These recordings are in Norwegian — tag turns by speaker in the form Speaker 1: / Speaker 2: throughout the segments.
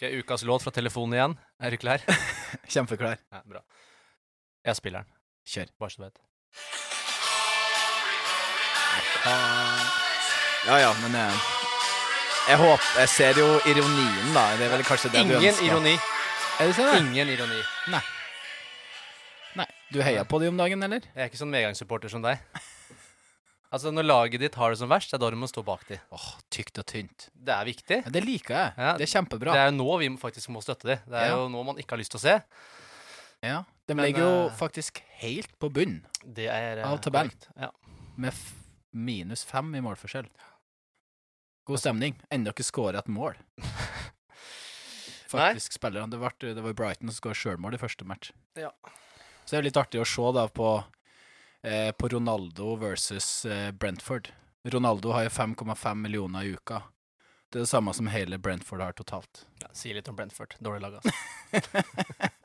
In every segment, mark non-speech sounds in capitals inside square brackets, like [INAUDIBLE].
Speaker 1: Ok, Ukas låt fra telefonen igjen. Er du klar? [LAUGHS]
Speaker 2: Kjempeklar.
Speaker 1: Ja, bra. Jeg spiller den,
Speaker 2: Kjør.
Speaker 1: bare så du vet.
Speaker 2: Ja ja, men jeg, jeg håper Jeg ser jo ironien, da. Det er vel kanskje det du
Speaker 1: Ingen
Speaker 2: ønsker.
Speaker 1: ironi.
Speaker 2: Er det sånn?
Speaker 1: Ingen ironi.
Speaker 2: Nei. Nei. Du heier på de om dagen, eller?
Speaker 1: Jeg er ikke sånn medgangssupporter som deg. Altså, Når laget ditt har det som verst, det er da du må stå bak dem.
Speaker 2: Åh, tykt og tynt.
Speaker 1: Det er viktig.
Speaker 2: Ja, det liker jeg.
Speaker 1: Ja,
Speaker 2: Det er kjempebra.
Speaker 1: Det er jo nå vi faktisk må støtte dem. Det er
Speaker 2: Ja.
Speaker 1: jo nå man ikke har lyst til å se.
Speaker 2: Ja. De
Speaker 1: Men,
Speaker 2: ligger jo
Speaker 1: eh,
Speaker 2: faktisk helt på bunn,
Speaker 1: Det er eh,
Speaker 2: Av tabellen.
Speaker 1: Ja.
Speaker 2: med minus fem i målforskjell. God stemning. Enda ikke skåret et mål. [LAUGHS] Faktisk spiller Det, ble- det var Brighton som skåra sjølmål i første match.
Speaker 1: Ja.
Speaker 2: Så det er litt artig å se da på, eh, på Ronaldo versus eh, Brentford. Ronaldo har jo 5,5 millioner i uka. Det er det samme som hele Brentford har totalt.
Speaker 1: Ja, si litt om Brentford. Dårlig lag, altså. [LAUGHS]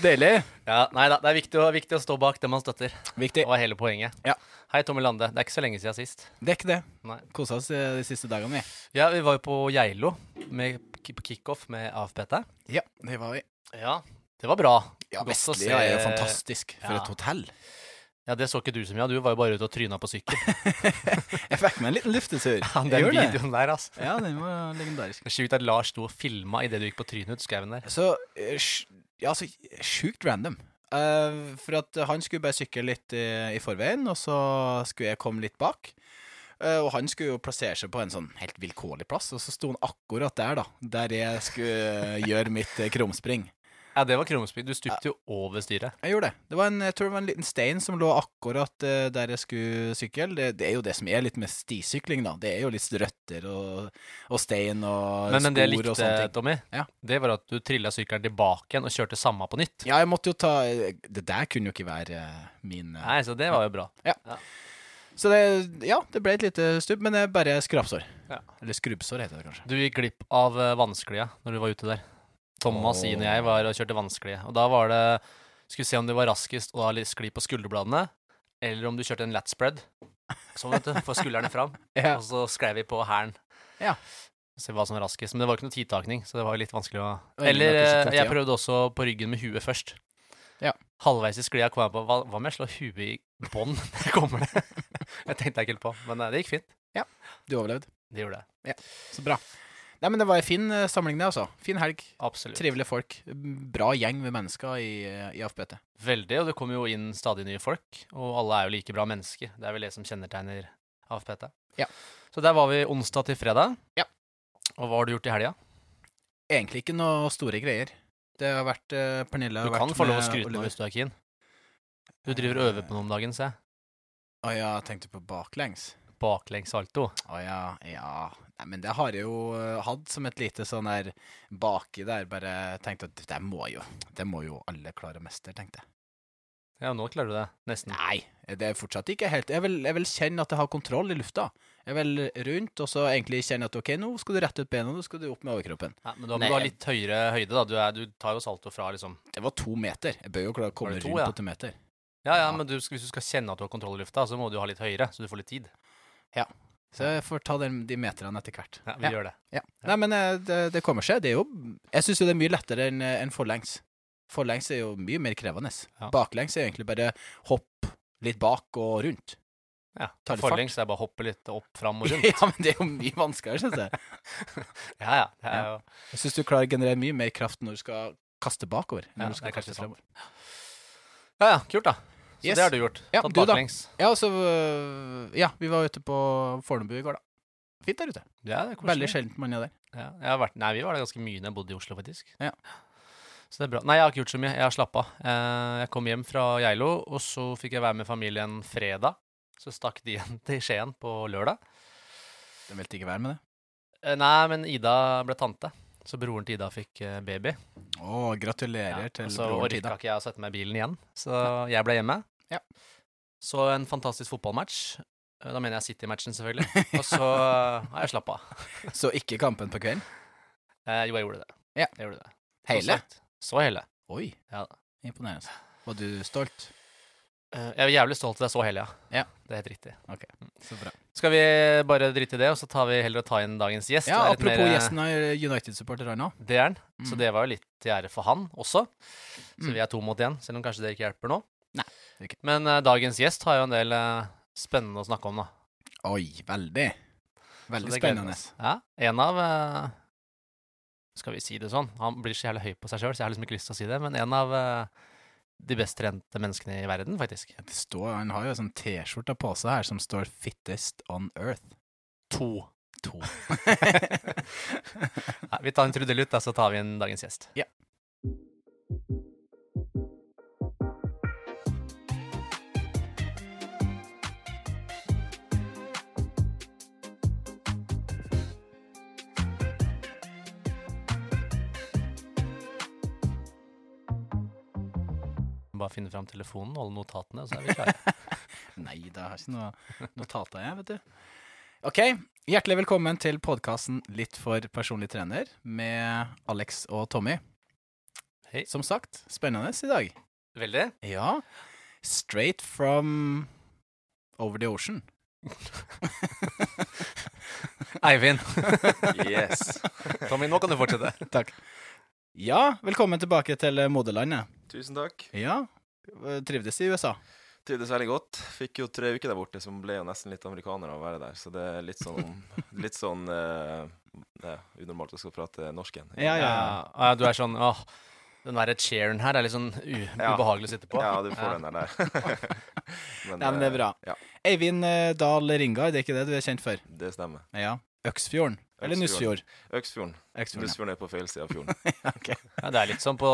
Speaker 2: Deilig.
Speaker 1: Ja, nei da, det er viktig å, viktig å stå bak det man støtter.
Speaker 2: Viktig.
Speaker 1: Og hele poenget.
Speaker 2: Ja.
Speaker 1: Hei, Tommy Lande. Det er ikke så lenge siden sist.
Speaker 2: Det er ikke det.
Speaker 1: Nei.
Speaker 2: Kosa oss eh, de siste dagene, vi.
Speaker 1: Ja, vi var jo på Geilo med, på kickoff med AFPT.
Speaker 2: Ja, det var vi.
Speaker 1: Ja, det var bra.
Speaker 2: Ja,
Speaker 1: Godt
Speaker 2: er jo fantastisk. For
Speaker 1: Ja.
Speaker 2: et hotell.
Speaker 1: Ja, det så ikke du mye av. Du var jo bare ute og tryna på sykkel. [LAUGHS]
Speaker 2: Jeg fikk meg en liten luftetur. [LAUGHS]
Speaker 1: Ja,
Speaker 2: Jeg
Speaker 1: Den
Speaker 2: gjorde det.
Speaker 1: videoen der, altså.
Speaker 2: Ja, den var legendarisk.
Speaker 1: Sjukt at Lars sto og filma idet du gikk på trynet ut skauen der.
Speaker 2: Så eh, Ja, så sjukt random. Uh, for at han skulle bare sykle litt i, i forveien, og så skulle jeg komme litt bak. Uh, og han skulle jo plassere seg på en sånn helt vilkårlig plass, og så sto han akkurat der, da. Der jeg skulle [LAUGHS] gjøre mitt krumspring.
Speaker 1: Ja, det var krumspring. Du stupte jo over styret.
Speaker 2: Jeg gjorde det. Det var en, jeg tror det var en liten stein som lå akkurat eh, der jeg skulle sykle. Det, det er jo det som er litt med stisykling, da. Det er jo litt røtter og, og stein og
Speaker 1: Men, men det jeg
Speaker 2: spor og
Speaker 1: likte,
Speaker 2: sånne ting.
Speaker 1: Tommy,
Speaker 2: Ja.
Speaker 1: det var at du trilla sykkelen tilbake igjen og kjørte samme på nytt.
Speaker 2: Ja, jeg måtte jo ta Det der kunne jo ikke være eh, min eh,
Speaker 1: Nei, så det var jo bra.
Speaker 2: Ja, Så det Ja, det ble et lite stubb, men det er bare skrapsår.
Speaker 1: Ja.
Speaker 2: Eller skrubbsår, heter det kanskje.
Speaker 1: Du gikk glipp av vannsklia når du var ute der. Thomas, Ine og jeg var og kjørte vanskelig. Og da var det Skulle se om det var raskest å ha litt skli på skulderbladene, eller om du kjørte en lat spread. Sånn, vet du. Få skuldrene fram. [LAUGHS]
Speaker 2: Ja.
Speaker 1: Og så skrev vi på hælen.
Speaker 2: Ja.
Speaker 1: Se hva som var raskest. Men det var ikke noe tidtakning, så det var litt vanskelig å Eller jeg prøvde også på ryggen med huet først.
Speaker 2: Ja.
Speaker 1: Halvveis i sklia kom jeg på Hva, hva om jeg slår huet i bånn? [LAUGHS] jeg kommer det. [LAUGHS] jeg tenkte jeg ikke helt på, men eh, det gikk fint. Ja.
Speaker 2: Du overlevde.
Speaker 1: Det gjorde jeg. Ja.
Speaker 2: Så bra. Nei, men det var ei fin eh, samling, det, altså. Fin helg.
Speaker 1: Absolutt.
Speaker 2: Trivelige folk. Bra gjeng med mennesker i, eh, i AFPT.
Speaker 1: Veldig, og det kommer jo inn stadig nye folk, og alle er jo like bra mennesker. Det er vel det som kjennetegner AFPT.
Speaker 2: Ja.
Speaker 1: Så der var vi onsdag til fredag.
Speaker 2: Ja.
Speaker 1: Og hva har du gjort i helga?
Speaker 2: Egentlig ikke noe store greier. Det har vært uh, Pernille
Speaker 1: Du kan få lov å skryte nå hvis du er keen. Du driver og øver på noe om dagen, se.
Speaker 2: Å ja, jeg tenkte på baklengs.
Speaker 1: Baklengs salto.
Speaker 2: Å ja, ja. Nei, men det har jeg jo eh, hatt som et lite sånn der baki der. Bare tenkte at det må jo Det må jo alle klare å mestre, tenkte jeg.
Speaker 1: Ja, nå klarer du det. Nesten.
Speaker 2: Nei, det er fortsatt ikke helt Jeg vil, jeg vil kjenne at jeg har kontroll i lufta. Jeg vil rundt, og så egentlig kjenne at OK, nå skal du rette ut bena, nå skal du opp med overkroppen.
Speaker 1: Ja, men da må
Speaker 2: Nei,
Speaker 1: du ha litt høyere høyde, da. Du, er, du tar jo salto fra liksom
Speaker 2: Det var to meter. Jeg bør jo klare å komme
Speaker 1: to,
Speaker 2: rundt
Speaker 1: ja?
Speaker 2: på to meter.
Speaker 1: Ja, ja,
Speaker 2: Ja.
Speaker 1: men du, hvis du skal kjenne at du har kontroll i lufta, så må du ha litt høyere, så du får litt tid.
Speaker 2: Så jeg får ta den, de meterne etter hvert.
Speaker 1: Ja, vi gjør det.
Speaker 2: Ja. Nei, men eh, det, det kommer seg. Det er jo Jeg syns jo det er mye lettere enn en forlengs. Forlengs er jo mye mer krevende.
Speaker 1: Ja.
Speaker 2: Baklengs er egentlig bare hopp litt bak og rundt.
Speaker 1: Ja? Forlengs er bare å hoppe litt opp, fram og [LAUGHS] rundt.
Speaker 2: ja, men det er jo mye vanskeligere, syns jeg. [LAUGHS]
Speaker 1: Ja, ja. Det er jo
Speaker 2: Jeg syns du klarer å generere mye mer kraft når du skal kaste bakover.
Speaker 1: Ja,
Speaker 2: Når du skal kaste fremover.
Speaker 1: Ja, ja, kult, da. Så
Speaker 2: Yes.
Speaker 1: det har du gjort.
Speaker 2: Ja,
Speaker 1: Tatt baklengs.
Speaker 2: Ja, så øh, Ja, vi var ute på Fornebu i går, da. Fint der ute.
Speaker 1: Ja, det er koselig.
Speaker 2: Veldig sjeldent man er der.
Speaker 1: Ja, jeg har vært, nei, vi var der ganske mye når jeg bodde i Oslo, faktisk.
Speaker 2: Ja.
Speaker 1: Så det er bra. Nei, jeg har ikke gjort så mye. Jeg har slappa. Eh, jeg kom hjem fra Geilo, og så fikk jeg være med familien fredag. Så stakk de igjen [LAUGHS] til Skien på lørdag.
Speaker 2: De ville ikke være med det.
Speaker 1: Eh, nei, men Ida ble tante. Så broren til Ida fikk eh, baby.
Speaker 2: Å, gratulerer
Speaker 1: Ja,
Speaker 2: til
Speaker 1: og så
Speaker 2: broren
Speaker 1: orka ikke jeg å sette meg i bilen igjen, så jeg ble hjemme.
Speaker 2: Ja.
Speaker 1: Så en fantastisk fotballmatch. Eh, Da mener jeg City-matchen, selvfølgelig. [LAUGHS] Og så eh, har jeg slappa av. [LAUGHS]
Speaker 2: Så ikke kampen på kvelden?
Speaker 1: Eh, jo, jeg gjorde det.
Speaker 2: Ja.
Speaker 1: Jeg gjorde det.
Speaker 2: Hele?
Speaker 1: Så, så hele.
Speaker 2: Oi,
Speaker 1: Ja.
Speaker 2: imponerende. Var du stolt?
Speaker 1: Eh, jeg er jævlig stolt av deg så hele, ja. Det er helt riktig.
Speaker 2: Så bra.
Speaker 1: Skal vi bare drite i det, og så tar vi heller og ta inn dagens gjest?
Speaker 2: Ja,
Speaker 1: er
Speaker 2: apropos
Speaker 1: mer, eh,
Speaker 2: gjesten av United-supporter her nå.
Speaker 1: Det er han. Så
Speaker 2: Mm.
Speaker 1: det var jo litt til ære for han også. Så
Speaker 2: Mm.
Speaker 1: vi er to mot én, selv om kanskje det ikke hjelper nå.
Speaker 2: Nei, det er ikke.
Speaker 1: Men uh, dagens gjest har jo en del uh, spennende å snakke om, da.
Speaker 2: Oi, veldig. Veldig spennende.
Speaker 1: Ja, en av uh, Skal vi si det sånn? Han blir så jævlig høy på seg sjøl, så jeg har liksom ikke lyst til å si det, men en av eh, de best trente menneskene i verden, faktisk.
Speaker 2: Det står, han har jo en sånn T-skjorte på seg her som står 'Fittest on Earth'.
Speaker 1: To.
Speaker 2: To. [LAUGHS]
Speaker 1: Nei, vi tar en trudelutt, så tar vi inn dagens gjest.
Speaker 2: Ja.
Speaker 1: Bare finne fram telefonen, holde notatene, så er vi klare. [LAUGHS]
Speaker 2: Nei, det har ikke noe notater, jeg, vet du. OK, hjertelig velkommen til podkasten Litt for personlig trener med Alex og Tommy.
Speaker 1: Hei.
Speaker 2: Som sagt, spennende i dag.
Speaker 1: Veldig.
Speaker 2: Ja. Straight from over the ocean. [LAUGHS]
Speaker 1: Eivind.
Speaker 3: Yes.
Speaker 1: Tommy, nå kan du fortsette.
Speaker 2: Takk. Ja, velkommen tilbake til moderlandet.
Speaker 3: Tusen takk.
Speaker 2: Ja, trivdes i USA.
Speaker 3: Trivdes veldig godt. Fikk jo tre uker der borte, som ble jo nesten litt amerikaner av å være der. Så det er litt sånn, [LAUGHS] litt sånn eh, ja, unormalt å skal prate norsk igjen.
Speaker 2: Ja, ja.
Speaker 1: Ja, du er sånn åh, den derre chairen her er litt sånn u
Speaker 3: Ja.
Speaker 1: ubehagelig å sitte på.
Speaker 3: Ja, du får den der. der. [LAUGHS] men,
Speaker 2: ja, men det er
Speaker 3: eh,
Speaker 2: bra.
Speaker 3: Ja,
Speaker 2: Eivind eh, Dahl Ringar, det er ikke det du er kjent for?
Speaker 3: det stemmer.
Speaker 2: Ja. Øksfjorden. Eller Nussfjord.
Speaker 3: Øksfjorden. Øksfjorden. Nussfjorden er på feil side av fjorden. [LAUGHS]
Speaker 2: okay.
Speaker 1: Ja, det er litt sånn på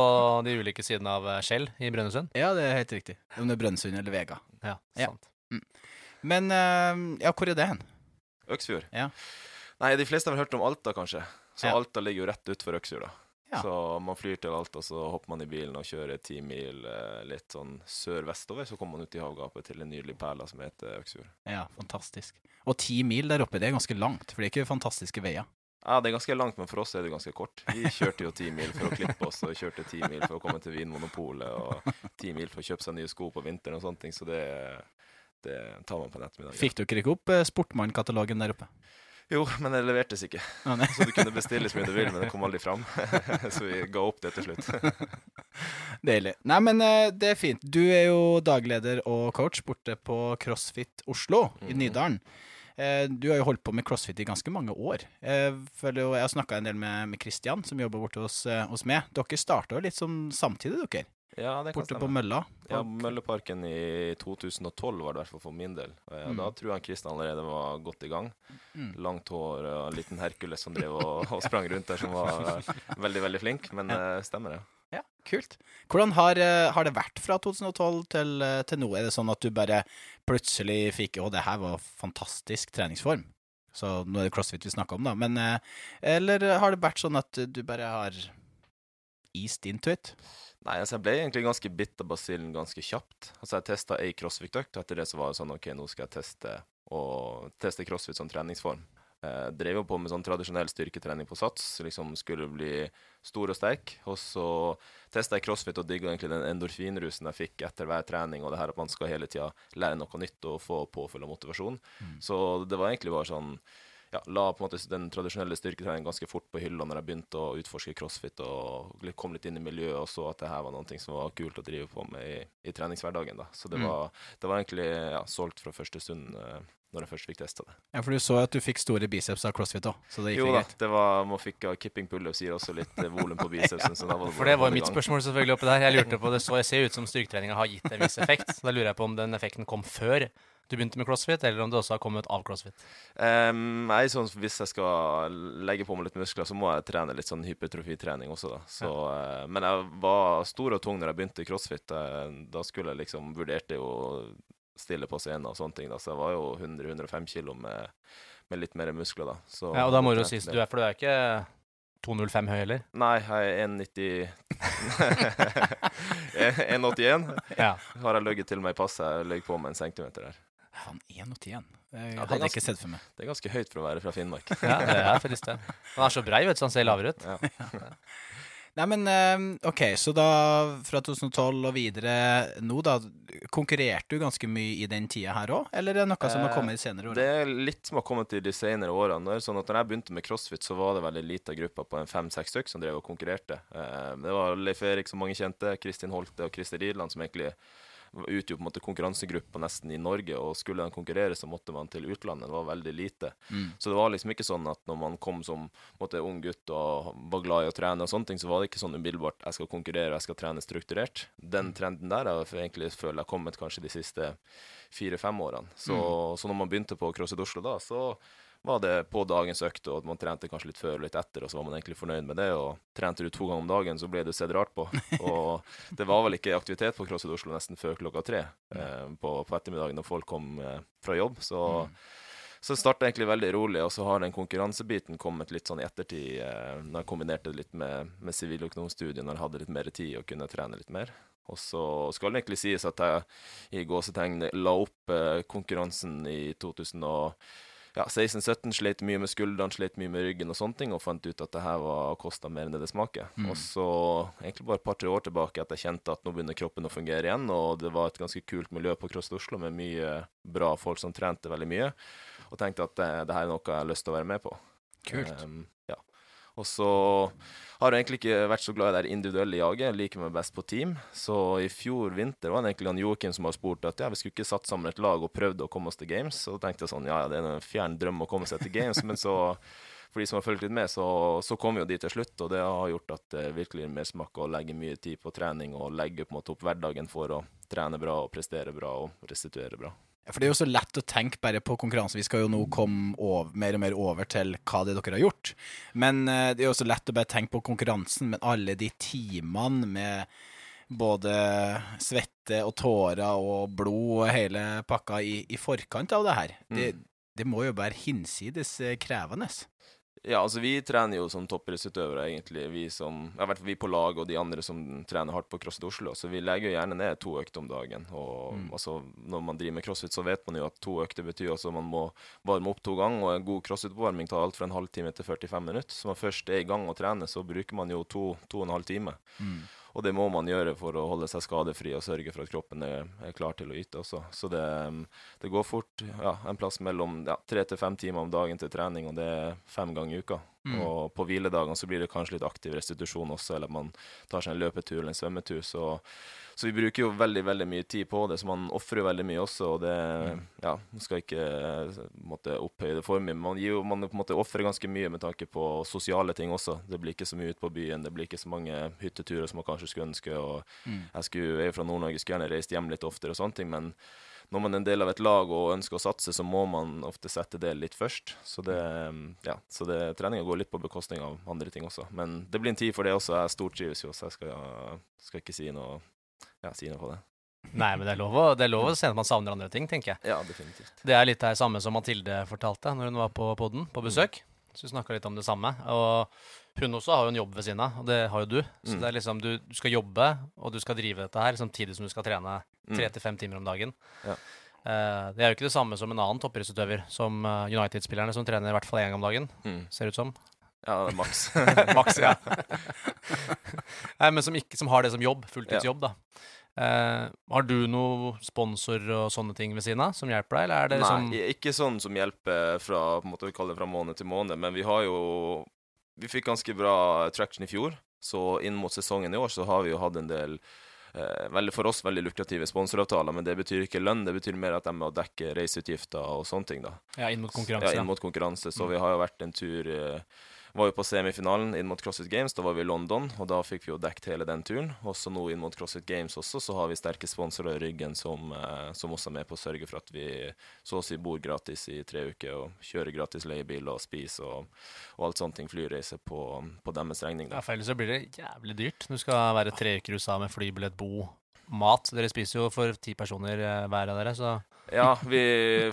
Speaker 1: de ulike sidene av eh, Skjell i Brønnøysund.
Speaker 2: Ja, det er helt riktig. Om det er Brønnøysund eller Vega.
Speaker 1: Ja,
Speaker 2: Ja.
Speaker 1: sant.
Speaker 2: Men eh, ja, hvor er det hen?
Speaker 3: Øksfjord.
Speaker 2: Ja.
Speaker 3: Nei, de fleste har vel hørt om Alta, kanskje. Så
Speaker 2: Ja.
Speaker 3: Alta ligger jo rett utfor Øksfjord, da.
Speaker 2: Ja.
Speaker 3: Så man flyr til Alta, så hopper man i bilen og kjører ti mil eh, litt sånn sør-vestover. Så kommer man ut i havgapet til en nydelig perle som heter Øksfjord.
Speaker 2: Ja, fantastisk. Og ti mil der oppe, det er ganske langt, for det er ikke fantastiske veier.
Speaker 3: Ja, det er ganske langt, men for oss er det ganske kort. Vi kjørte jo ti mil for å klippe oss, og kjørte ti mil for å komme til Vinmonopolet, og ti mil for å kjøpe seg nye sko på vinteren og sånne ting, så det, det tar man på en ettermiddag.
Speaker 2: Fikk dere ikke opp eh, Sportmann-katalogen der oppe?
Speaker 3: Jo, men det levertes ikke.
Speaker 2: Ah.
Speaker 3: Så du kunne bestille så mye du vil, men det kom aldri fram. [LAUGHS] så vi ga opp det til slutt. [LAUGHS]
Speaker 2: Deilig. Nei, men eh, det er fint. Du er jo dagleder og coach borte på CrossFit Oslo i
Speaker 3: Mhm.
Speaker 2: Nydalen. Eh, Du har jo holdt på med crossfit i ganske mange år. Jeg, jo, jeg har snakka en del med, med Christian, som jobber borte hos, eh, hos meg. Dere starta jo litt sånn samtidig, dere.
Speaker 3: Ja, det kan
Speaker 2: Borte på
Speaker 3: Mølla.
Speaker 2: mølla.
Speaker 3: Ja, Mølleparken i 2012 var det i hvert fall for min del. Eh,
Speaker 2: Mm.
Speaker 3: Da tror jeg Kristian allerede var godt i gang.
Speaker 2: Mm.
Speaker 3: Langt hår og en liten Hercules som drev og, og sprang rundt der, som var eh, veldig, veldig flink. Men eh, stemmer det.
Speaker 2: Ja, kult. Hvordan har, eh, har det vært fra 2012 til, eh, til nå? Er det sånn at du bare plutselig fikk Å, det her var fantastisk treningsform. Så nå er det crossfit vi snakker om, da. Men eh, Eller har det vært sånn at du bare har eased into it?
Speaker 3: Nei, altså jeg ble egentlig ganske bitt av basillen ganske kjapt. Altså Jeg testa ei crossfit-økt, og etter det så var det sånn OK, nå skal jeg teste, og teste crossfit som treningsform. Eh, drev jo på med sånn tradisjonell styrketrening på sats, liksom skulle bli stor og sterk. Og så testa jeg crossfit og digga egentlig den endorfinrusen jeg fikk etter hver trening, og det her at man skal hele tida lære noe nytt og få påfyll av motivasjon.
Speaker 2: Mm.
Speaker 3: Så det var egentlig bare sånn ja, la på en måte den tradisjonelle styrketreningen ganske fort på hylla når jeg begynte å utforske crossfit og kom litt inn i miljøet og så at det her var noe som var kult å drive på med i, i treningshverdagen. da. Så det,
Speaker 2: Mm.
Speaker 3: var, det var egentlig ja, solgt fra første stund eh, når jeg først fikk testa det.
Speaker 2: Ja, for du så at du fikk store biceps av crossfit òg, så det gikk
Speaker 3: Jo
Speaker 2: jo
Speaker 3: da, det var, man fikk av kipping pullups gir også litt eh, volum på bicepsen. så da var [LAUGHS]
Speaker 1: For det var mitt spørsmål selvfølgelig oppi der. Jeg lurte på det så jeg ser ut som styrketreninga har gitt en viss effekt. Så da lurer jeg på om den effekten kom før du begynte med crossfit, eller om det også har kommet av crossfit.
Speaker 3: Um, er sånn, Hvis jeg skal legge på meg litt muskler, så må jeg trene litt sånn hypertrofitrening også. da. Så, eh, men jeg var stor og tung når jeg begynte i crossfit. Eh, da skulle jeg liksom vurderte jo stille på scenen og sånne ting. da. Så jeg var jo 100-105 kilo med, med litt mer muskler da. Så
Speaker 1: Ja, og da må du jo
Speaker 3: si
Speaker 1: du er, for du er ikke 2,05 høy heller.
Speaker 3: Nei, jeg er 1,90 1,81 [LAUGHS]
Speaker 1: Ja.
Speaker 3: har jeg løyet til meg i passet. Jeg løy på meg en centimeter der.
Speaker 2: Faen, 1,81. Jeg
Speaker 3: Ja,
Speaker 2: hadde
Speaker 3: ganske-
Speaker 2: ikke sett for meg.
Speaker 3: Det er ganske høyt for å være fra Finnmark.
Speaker 1: ja, det er faktisk det. Han er så brei, vet du, så han ser lavere ut.
Speaker 3: Ja.
Speaker 2: Nei, men eh, OK, så da fra 2012 og videre nå, da. Konkurrerte du ganske mye i den tida her òg, eller er det noe som har
Speaker 3: Eh,
Speaker 2: kommet i senere år?
Speaker 3: Det er litt som har kommet i de senere årene. Sånn at når jeg begynte med crossfit, så var det veldig lita gruppe på en fem-seks stykker som drev og konkurrerte. Eh, Det var Leif Erik, som mange kjente, Kristin Holte og Christer Irland, som egentlig utgjorde på en måte konkurransegruppa nesten i Norge. Og skulle de konkurrere, så måtte man til utlandet. Det var veldig lite.
Speaker 2: Mm.
Speaker 3: Så det var liksom ikke sånn at når man kom som måte, ung gutt og var glad i å trene, og sånne ting, så var det ikke sånn umiddelbart jeg skal konkurrere og jeg skal trene strukturert. Den trenden der har jeg egentlig føler jeg har kommet kanskje de siste fire-fem årene. Så, så når man begynte på CrossFit Oslo da, så var det på dagens økt, og man trente kanskje litt før og litt etter, og så var man egentlig fornøyd med det. Og trente du to ganger om dagen, så ble du sett rart på. [LAUGHS] Og det var vel ikke aktivitet på CrossFit Oslo nesten før klokka tre eh, på, på ettermiddagen når folk kom eh, fra jobb. Så så det starta egentlig veldig rolig, og så har den konkurransebiten kommet litt sånn i ettertid, eh, når jeg kombinerte det litt med, med siviløkonomstudiet, når jeg hadde litt mer tid og kunne trene litt mer. Og så skal det egentlig sies at jeg i gåsetegn la opp eh, konkurransen i 2016-17, slet mye med skuldrene, slet mye med ryggen og sånne ting, og fant ut at det her kosta mer enn det det smaker.
Speaker 2: Mm.
Speaker 3: Og så, egentlig bare et par-tre år tilbake, at jeg kjente at nå begynner kroppen å fungere igjen, og det var et ganske kult miljø på Cross Oslo med mye bra folk som trente veldig mye og tenkte at det, det her er noe jeg har lyst til å være med på.
Speaker 2: Kult.
Speaker 3: Um, ja. Og så har jeg egentlig ikke vært så glad i det individuelle jaget. Jeg liker meg best på team. Så i fjor vinter var det egentlig han Joakim som har spurt at ja, vi skulle ikke satt sammen et lag og prøvd å komme oss til games. Så da tenkte jeg sånn, ja, ja, det er en fjern drøm å komme seg til games. men så, [LAUGHS] for de som har fulgt litt med, så, så kom vi jo dit til slutt. Og det har gjort at det virkelig er mersmak å legge mye tid på trening og legge på en måte opp hverdagen for å trene bra og prestere bra og restituere bra.
Speaker 2: For det er jo så lett å tenke bare på konkurranse. Vi skal jo nå komme over, mer og mer over til hva det er dere har gjort. Men eh, det er jo så lett å bare tenke på konkurransen, men alle de timene med både svette og tårer og blod og hele pakka i, i forkant av det her, det, det må jo være hinsides eh, krevende.
Speaker 3: Ja, altså vi trener jo som toppidrettsutøvere, egentlig. Vi som, ja, i hvert fall vi på lag og de andre som trener hardt på CrossFit Oslo. Så vi legger jo gjerne ned to økter om dagen. Og
Speaker 2: Mm.
Speaker 3: altså, når man driver med CrossFit, så vet man jo at to økter betyr også man må varme opp to ganger. Og en god CrossFit-oppvarming tar alt fra en halvtime til 45 minutter. Så når man først er i gang å trene, så bruker man jo to, to og en halv time.
Speaker 2: Mm.
Speaker 3: Og det må man gjøre for å holde seg skadefri og sørge for at kroppen er, er klar til å yte også. Så det, det går fort ja, en plass mellom ja, tre til fem timer om dagen til trening, og det er fem ganger i uka.
Speaker 2: Mm.
Speaker 3: Og på hviledagene så blir det kanskje litt aktiv restitusjon også, eller man tar seg en løpetur eller en svømmetur. Så, så vi bruker jo veldig veldig mye tid på det, så man ofrer veldig mye også. Og det ja, skal ikke eh, måtte opphøye det for mye. Man, gir jo, man på en måte ofrer ganske mye med tanke på sosiale ting også. Det blir ikke så mye ute på byen, det blir ikke så mange hytteturer som man kanskje skulle ønske. og
Speaker 2: Mm.
Speaker 3: jeg, skulle, jeg er fra Nord-Norge, skulle gjerne reist hjem litt oftere og sånne ting, men når man er en del av et lag og ønsker å satse, så må man ofte sette det litt først. Så det, ja, så det, treninga går litt på bekostning av andre ting også. Men det blir en tid for det også. Jeg stortrives jo, så jeg skal, skal ikke si noe, ja, si noe på det.
Speaker 1: Nei, men det er lov å, det er lov å se at man savner andre ting, tenker jeg.
Speaker 3: Ja, definitivt.
Speaker 1: Det er litt det samme som Mathilde fortalte når hun var på podden på besøk. Så hun snakka litt om det samme. Og hun også har jo en jobb ved siden av, og det har jo du. Så
Speaker 3: Mm.
Speaker 1: det er liksom du, du skal jobbe, og du skal drive dette her samtidig som du skal trene
Speaker 3: Mm.
Speaker 1: tre til fem timer om dagen.
Speaker 3: Ja.
Speaker 1: Eh, det er jo ikke det samme som en annen toppidrettsutøver, som eh, United-spillerne, som trener i hvert fall én gang om dagen,
Speaker 3: Mm.
Speaker 1: ser ut som.
Speaker 3: Ja, maks. [LAUGHS]
Speaker 1: Maks, ja. [LAUGHS] Nei, men som, ikke, som har det som jobb, fulltidsjobb, da. Eh, har du noe sponsor og sånne ting ved siden av som hjelper deg, eller er det liksom
Speaker 3: Nei, ikke sånn som hjelper fra, på en måte vi kaller det fra måned til måned, men vi har jo Vi fikk ganske bra traction i fjor, så inn mot sesongen i år så har vi jo hatt en del eh, veldig, for oss veldig lukrative sponsoravtaler, men det betyr ikke lønn, det betyr mer at de må dekke reiseutgifter og sånne ting, da.
Speaker 1: Ja, inn mot konkurranse.
Speaker 3: Ja, inn mot konkurranse. Så
Speaker 1: Mm.
Speaker 3: vi har jo vært en tur eh, Var jo på semifinalen inn mot CrossFit Games. Da var vi i London, og da fikk vi jo dekket hele den turen. Også nå inn mot CrossFit Games også, så har vi sterke sponsorer i ryggen som, eh, som også er med på å sørge for at vi så å si bor gratis i tre uker og kjører gratis leiebil og spiser og, og alt sånne ting. Flyreise på, på deres regning.
Speaker 1: Ja,
Speaker 3: Da.
Speaker 1: for ellers så blir det jævlig dyrt. Du skal være tre uker i USA med flybillett, bo, mat. Dere spiser jo for ti personer eh, hver av dere, så
Speaker 3: Ja, vi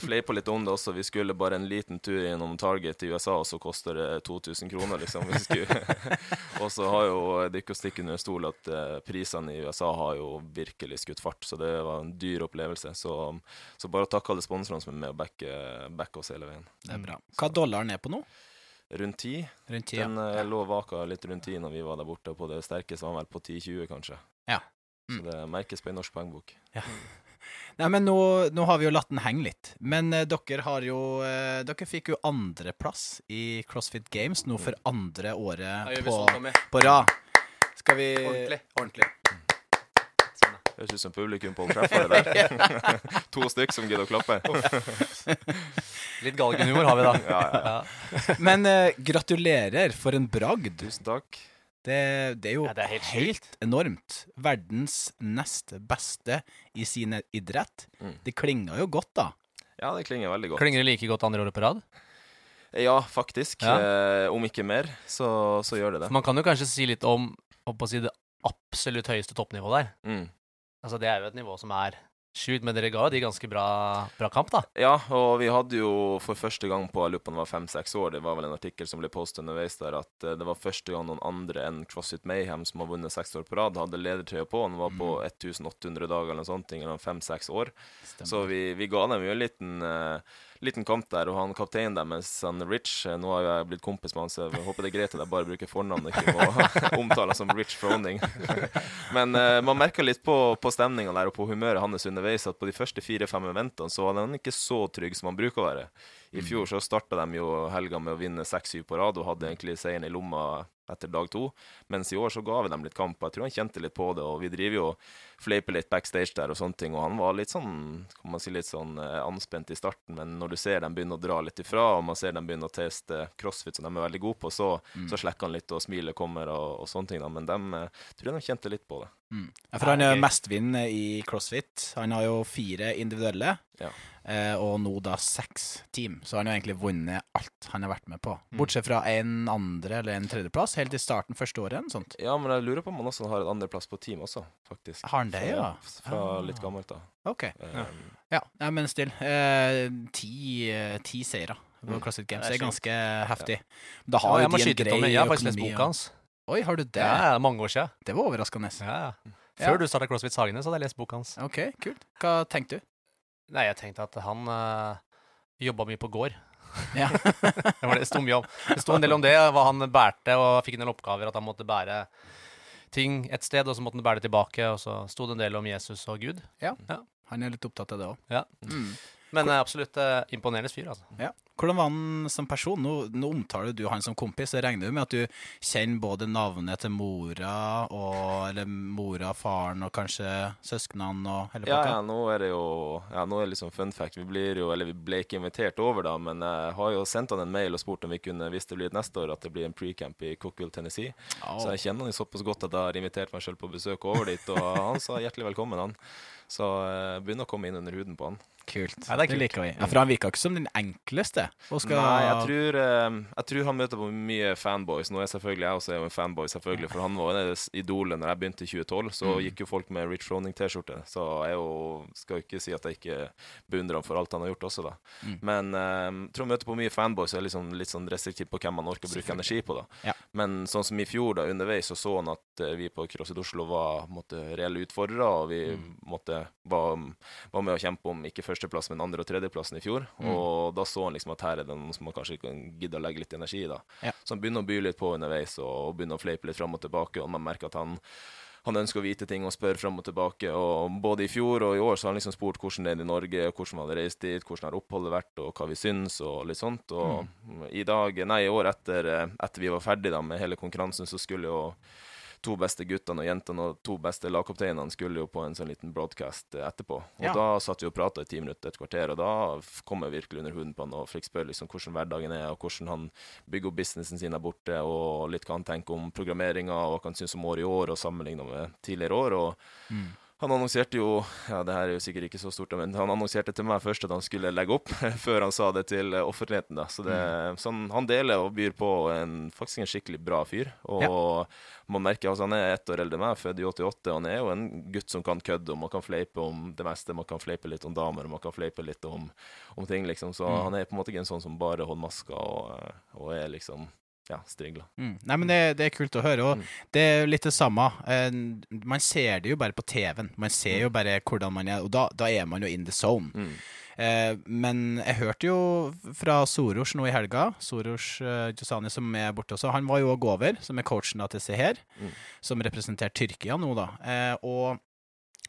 Speaker 3: fleipa litt om det også. Vi skulle bare en liten tur gjennom Target i USA, og så koster det 2000 kroner, liksom. Vi skulle. [LAUGHS] og så har jo det er ikke å stikke under stol at eh, prisene i USA har jo virkelig skutt fart, så det var en dyr opplevelse. Så, så bare takk alle sponsorene som er med og backer back oss hele veien.
Speaker 2: Det er bra. Hva dollaren er på nå?
Speaker 3: rundt ti.
Speaker 2: Rundt tida.
Speaker 3: Den ja. lå vaka litt rundt ti når vi var der borte, og på det sterkeste var den vel på 10-20, kanskje.
Speaker 2: Ja.
Speaker 3: Så
Speaker 2: Mm.
Speaker 3: det merkes på en norsk poengbok. [LAUGHS]
Speaker 2: Nei, men nå, nå har vi jo latt den henge litt. Men eh, dere har jo eh, Dere fikk jo andreplass i CrossFit Games nå for andre året på,
Speaker 1: sånn,
Speaker 2: på rad. Skal vi
Speaker 1: Ordentlig.
Speaker 2: Ordentlig.
Speaker 1: Sånn, ja.
Speaker 3: Høres ut som publikum på Old Trafford det der. [LAUGHS] to stykk som gidder å klappe.
Speaker 1: Litt galgenhumor har vi da.
Speaker 3: Ja, ja.
Speaker 1: Ja. [LAUGHS]
Speaker 2: Men eh, gratulerer for en bragd.
Speaker 3: Tusen takk.
Speaker 2: Det, det er jo
Speaker 1: Ja, det er helt
Speaker 2: helt, enormt. Verdens nest beste i sin idrett.
Speaker 3: Mm.
Speaker 2: Det klinger jo godt, da.
Speaker 3: Ja, det klinger veldig godt.
Speaker 1: Klinger det like godt andre året på rad?
Speaker 3: Ja, faktisk.
Speaker 1: Ja.
Speaker 3: Eh, om ikke mer, så, så gjør det det.
Speaker 1: Man kan jo kanskje si litt om om å si det absolutt høyeste toppnivået der.
Speaker 3: Mm.
Speaker 1: Altså Det er jo et nivå som er sjukt, men dere ga de ganske bra, bra kamp, da.
Speaker 3: Ja, og vi hadde jo for første gang på jeg lurer på om det var fem-seks år, det var vel en artikkel som ble postet underveis der, at eh, det var første gang noen andre enn CrossFit Mayhem, som har vunnet seks år på rad, hadde ledertrøya på. Han var på 1800 dager eller noe sånt, eller fem-seks år. Så vi, vi ga dem jo en liten, eh, liten kamp der, og han kapteinen deres, han Rich eh, Nå har jeg blitt kompis med han, så jeg håper det er greit at jeg bare bruker fornavnet, og ikke må [LAUGHS] omtale som Rich Froning. [LAUGHS] Men uh, man merka litt på, på stemninga der og på humøret hans underveis at på de første fire-fem eventene så var han ikke så trygg som han bruker å være. I fjor så starta de jo helga med å vinne seks-syv på rad og hadde egentlig seieren i lomma etter dag to. Mens i år så ga vi dem litt kamp. Jeg tror han kjente litt på det, og vi driver jo og fleiper litt backstage der og sånne ting. Og han var litt sånn, kan man si, litt sånn eh, anspent i starten, men når du ser dem begynne å dra litt ifra, og man ser dem begynne å teste crossfit, som de er veldig gode på, så, så slekker han litt, og smilet kommer og, og sånne ting. Da. Men dem eh, tror jeg de kjente litt på det.
Speaker 2: Mm. Ja, for han er mestvinnende i CrossFit. Han har jo fire individuelle,
Speaker 3: Ja.
Speaker 2: Eh, og nå da seks team. Så han har egentlig vunnet alt han har vært med på.
Speaker 3: Mm.
Speaker 2: Bortsett fra en andre eller en tredjeplass, helt i starten første året. sånt.
Speaker 3: Ja, men jeg lurer på om han også har en andreplass på team også, faktisk.
Speaker 2: Har han det, ja?
Speaker 3: Fra, fra litt
Speaker 2: Ah.
Speaker 3: gammelt, da.
Speaker 2: OK.
Speaker 3: Eh,
Speaker 2: Ja, ja men still. Eh, ti, eh, ti seire på
Speaker 3: Classic
Speaker 2: CrossFit Games.
Speaker 1: Det er
Speaker 2: ganske heftig. Da
Speaker 1: Ja, jeg må skyte
Speaker 2: litt
Speaker 1: om det. Jeg har faktisk lest boka hans.
Speaker 2: Oi, har du det?
Speaker 1: Ja, ja, mange år siden.
Speaker 2: Det var overraskende.
Speaker 1: Ja, ja.
Speaker 2: Ja.
Speaker 1: Før du starta CrossFit Sagene, så hadde jeg lest boka hans.
Speaker 2: OK, kult. Hva tenkte du?
Speaker 1: Nei, jeg tenkte at han uh, jobba mye på gård.
Speaker 2: Ja. [LAUGHS]
Speaker 1: Det, var det, sto mye om. Det sto en del om det, hva han bærte, og fikk en del oppgaver. At han måtte bære ting et sted, og så måtte han bære det tilbake. Og så sto det en del om Jesus og Gud.
Speaker 2: Ja, Han er litt opptatt av det òg.
Speaker 1: Ja.
Speaker 2: Mm.
Speaker 1: Men eh, absolutt uh, imponerende fyr, altså.
Speaker 2: Ja. Hvordan var han som person? Nå, nå omtaler du han som kompis. Jeg regner jo med at du kjenner både navnet til mora og Eller mora, faren og kanskje søsknene og hele
Speaker 3: Ja,
Speaker 2: pakka?
Speaker 3: ja, nå er det jo Ja, nå er det liksom fun fact. Vi blir jo, eller vi ble ikke invitert over, da, men jeg har jo sendt han en mail og spurt om vi kunne, hvis det blir et neste år, at det blir en pre-camp i Cookville, Tennessee. Så jeg kjenner han jo såpass godt at jeg har invitert meg selv på besøk over dit, og han sa hjertelig velkommen, han. Så jeg begynner å komme inn under huden på han.
Speaker 2: Kult.
Speaker 1: Nei, det kult.
Speaker 2: det liker vi. Ja, For han virka ikke som den enkleste. Skal...
Speaker 3: Nei, jeg tror, eh, jeg tror han møter på mye fanboys. Nå er selvfølgelig jeg også er en fanboy, selvfølgelig, for han var jo idolet når jeg begynte i 2012. Så gikk jo folk med Rich Froning-T-skjorte. Så jeg jo, skal jo ikke si at jeg ikke beundrer ham for alt han har gjort også, da.
Speaker 2: Mm.
Speaker 3: Men eh, jeg tror han møter på mye fanboys og er liksom litt sånn restriktiv på hvem man orker å bruke energi på, da.
Speaker 2: Ja.
Speaker 3: Men sånn som i fjor, da, underveis, så så han at eh, vi på CrossFit Oslo var måtte, reelle utfordrere, og vi
Speaker 2: Mm.
Speaker 3: måtte, var, var med å kjempe om ikke førsteplass, men andre- og tredjeplassen i fjor.
Speaker 2: Mm.
Speaker 3: Og da så han liksom at her er det noen som man kanskje kan gidde å legge litt energi i. da.
Speaker 2: Ja.
Speaker 3: Så han begynner å by litt på underveis og, begynner å fleipe litt fram og tilbake, og man merker at han han ønsker å vite ting og spør fram og tilbake. og Både i fjor og i år så har han liksom spurt hvordan det er i Norge, hvordan man hadde reist dit, hvordan har oppholdet vært, og hva vi syns, og litt sånt. Og i dag, nei, i år etter, eh, etter vi var ferdig da med hele konkurransen, så skulle jo to beste guttene og jentene og to beste lagkapteinene skulle jo på en sånn liten broadcast eh, etterpå. Og
Speaker 2: Ja.
Speaker 3: da satt vi og prata i ti minutter, et kvarter, og da kom jeg virkelig under huden på han og fikk spørre liksom hvordan hverdagen er, og hvordan han bygger opp businessen sin der borte, og litt hva han tenker om programmeringa, og hva han syns om året i år, og sammenligna med tidligere år. og
Speaker 2: Mm.
Speaker 3: Han annonserte jo ja, det her er jo sikkert ikke så stort, men han annonserte til meg først at han skulle legge opp, [LAUGHS] før han sa det til eh, offentligheten. da. Så det, sånn, Han deler og byr på en, faktisk en skikkelig bra fyr. Og man merker altså Han er ett år eldre enn meg, født i 88, og han er jo en gutt som kan kødde, og man kan fleipe om det meste. Man kan fleipe litt om damer, og man kan fleipe litt om, om ting, liksom. Så han er på en måte ikke en sånn som bare holder maska og, og er liksom ja, strigla.
Speaker 2: Mm. Nei, men det, det er kult å høre. Og
Speaker 3: Mm.
Speaker 2: det er litt det samme. Eh, Man ser det jo bare på TV-en. Man ser jo bare hvordan man er, og da, da er man jo in the zone.
Speaker 3: Mm.
Speaker 2: Eh, men jeg hørte jo fra Soros nå i helga, Soros uh, Josani som er borte også, han var jo òg over, som er coachen da til Seher,
Speaker 3: Mm.
Speaker 2: som representerer Tyrkia nå, da. Eh, og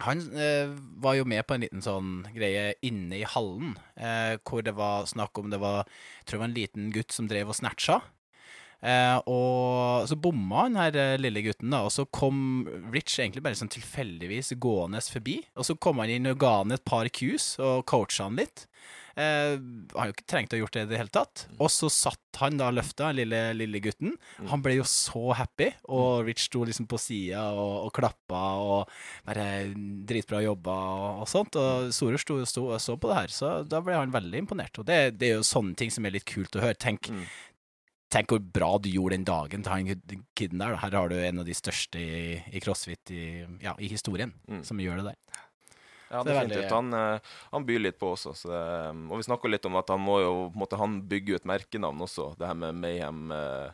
Speaker 2: han eh, var jo med på en liten sånn greie inne i hallen, eh, hvor det var snakk om det var Jeg tror det var en liten gutt som drev og snatcha. Eh, og så bomma han her eh, lille gutten, da, og så kom Rich egentlig bare sånn tilfeldigvis gående forbi. Og så kom han inn og ga han et par cues og coacha han litt. Eh, han jo ikke trengt å ha gjort det i det hele tatt. Og så satt han da løfta, den lille, lille gutten. Han ble jo så happy, og Rich sto liksom på sida og, og klappa og bare dritbra jobba og, og sånt. Og Sorer sto og så på det her, så da ble han veldig imponert. Og det, det er jo sånne ting som er litt kult å høre. Tenk,
Speaker 3: Mm.
Speaker 2: Tenk hvor bra du gjorde den dagen til han kiden der. Her har du en av de største i, i crossfit i, ja, i historien,
Speaker 3: Mm.
Speaker 2: som gjør det der.
Speaker 3: Ja,
Speaker 2: det er veldig-
Speaker 3: Han, eh, han byr litt på også. Så det, og vi snakka litt om at han må jo på en måte, han bygge ut merkenavn også. Det her med Mayhem eh,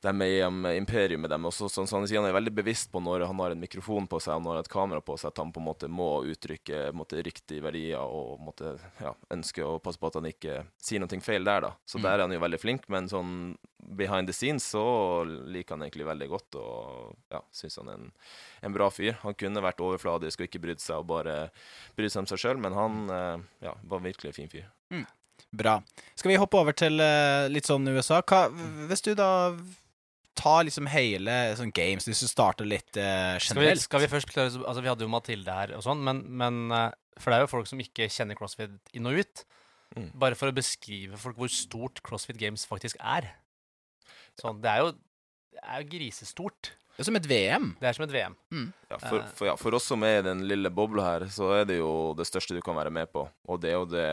Speaker 3: det er i Imperium med dem. Også, så, så han sier han er veldig bevisst på når han har en mikrofon på seg og når han har et kamera på seg, at han på en måte må uttrykke måte, riktige verdier og måte, ja, ønsker å passe på at han ikke sier noe feil der. da. Så
Speaker 2: Mm.
Speaker 3: der er han jo veldig flink, men sånn behind the scenes så liker han egentlig veldig godt og ja, syns han er en, en bra fyr. Han kunne vært overfladisk og ikke brydd seg og bare brydd seg om seg sjøl, men han eh, ja, var virkelig en fin fyr.
Speaker 2: Bra. Skal vi hoppe over til eh, litt sånn USA? Hva, hvis du da tar liksom hele sånn games, hvis du starter litt eh,
Speaker 1: Skal vi,
Speaker 2: generelt
Speaker 1: skal vi først klare Altså, vi hadde jo Mathilde her og sånn, men, men uh, For det er jo folk som ikke kjenner CrossFit inn og ut.
Speaker 3: Mm.
Speaker 1: Bare for å beskrive folk hvor stort CrossFit Games faktisk er. Sånn, det er jo det er jo grisestort.
Speaker 2: Det er som et VM.
Speaker 1: Det er som et VM.
Speaker 3: Ja, for, for, ja, for oss som er i den lille bobla her, så er det jo det største du kan være med på. Og det er jo det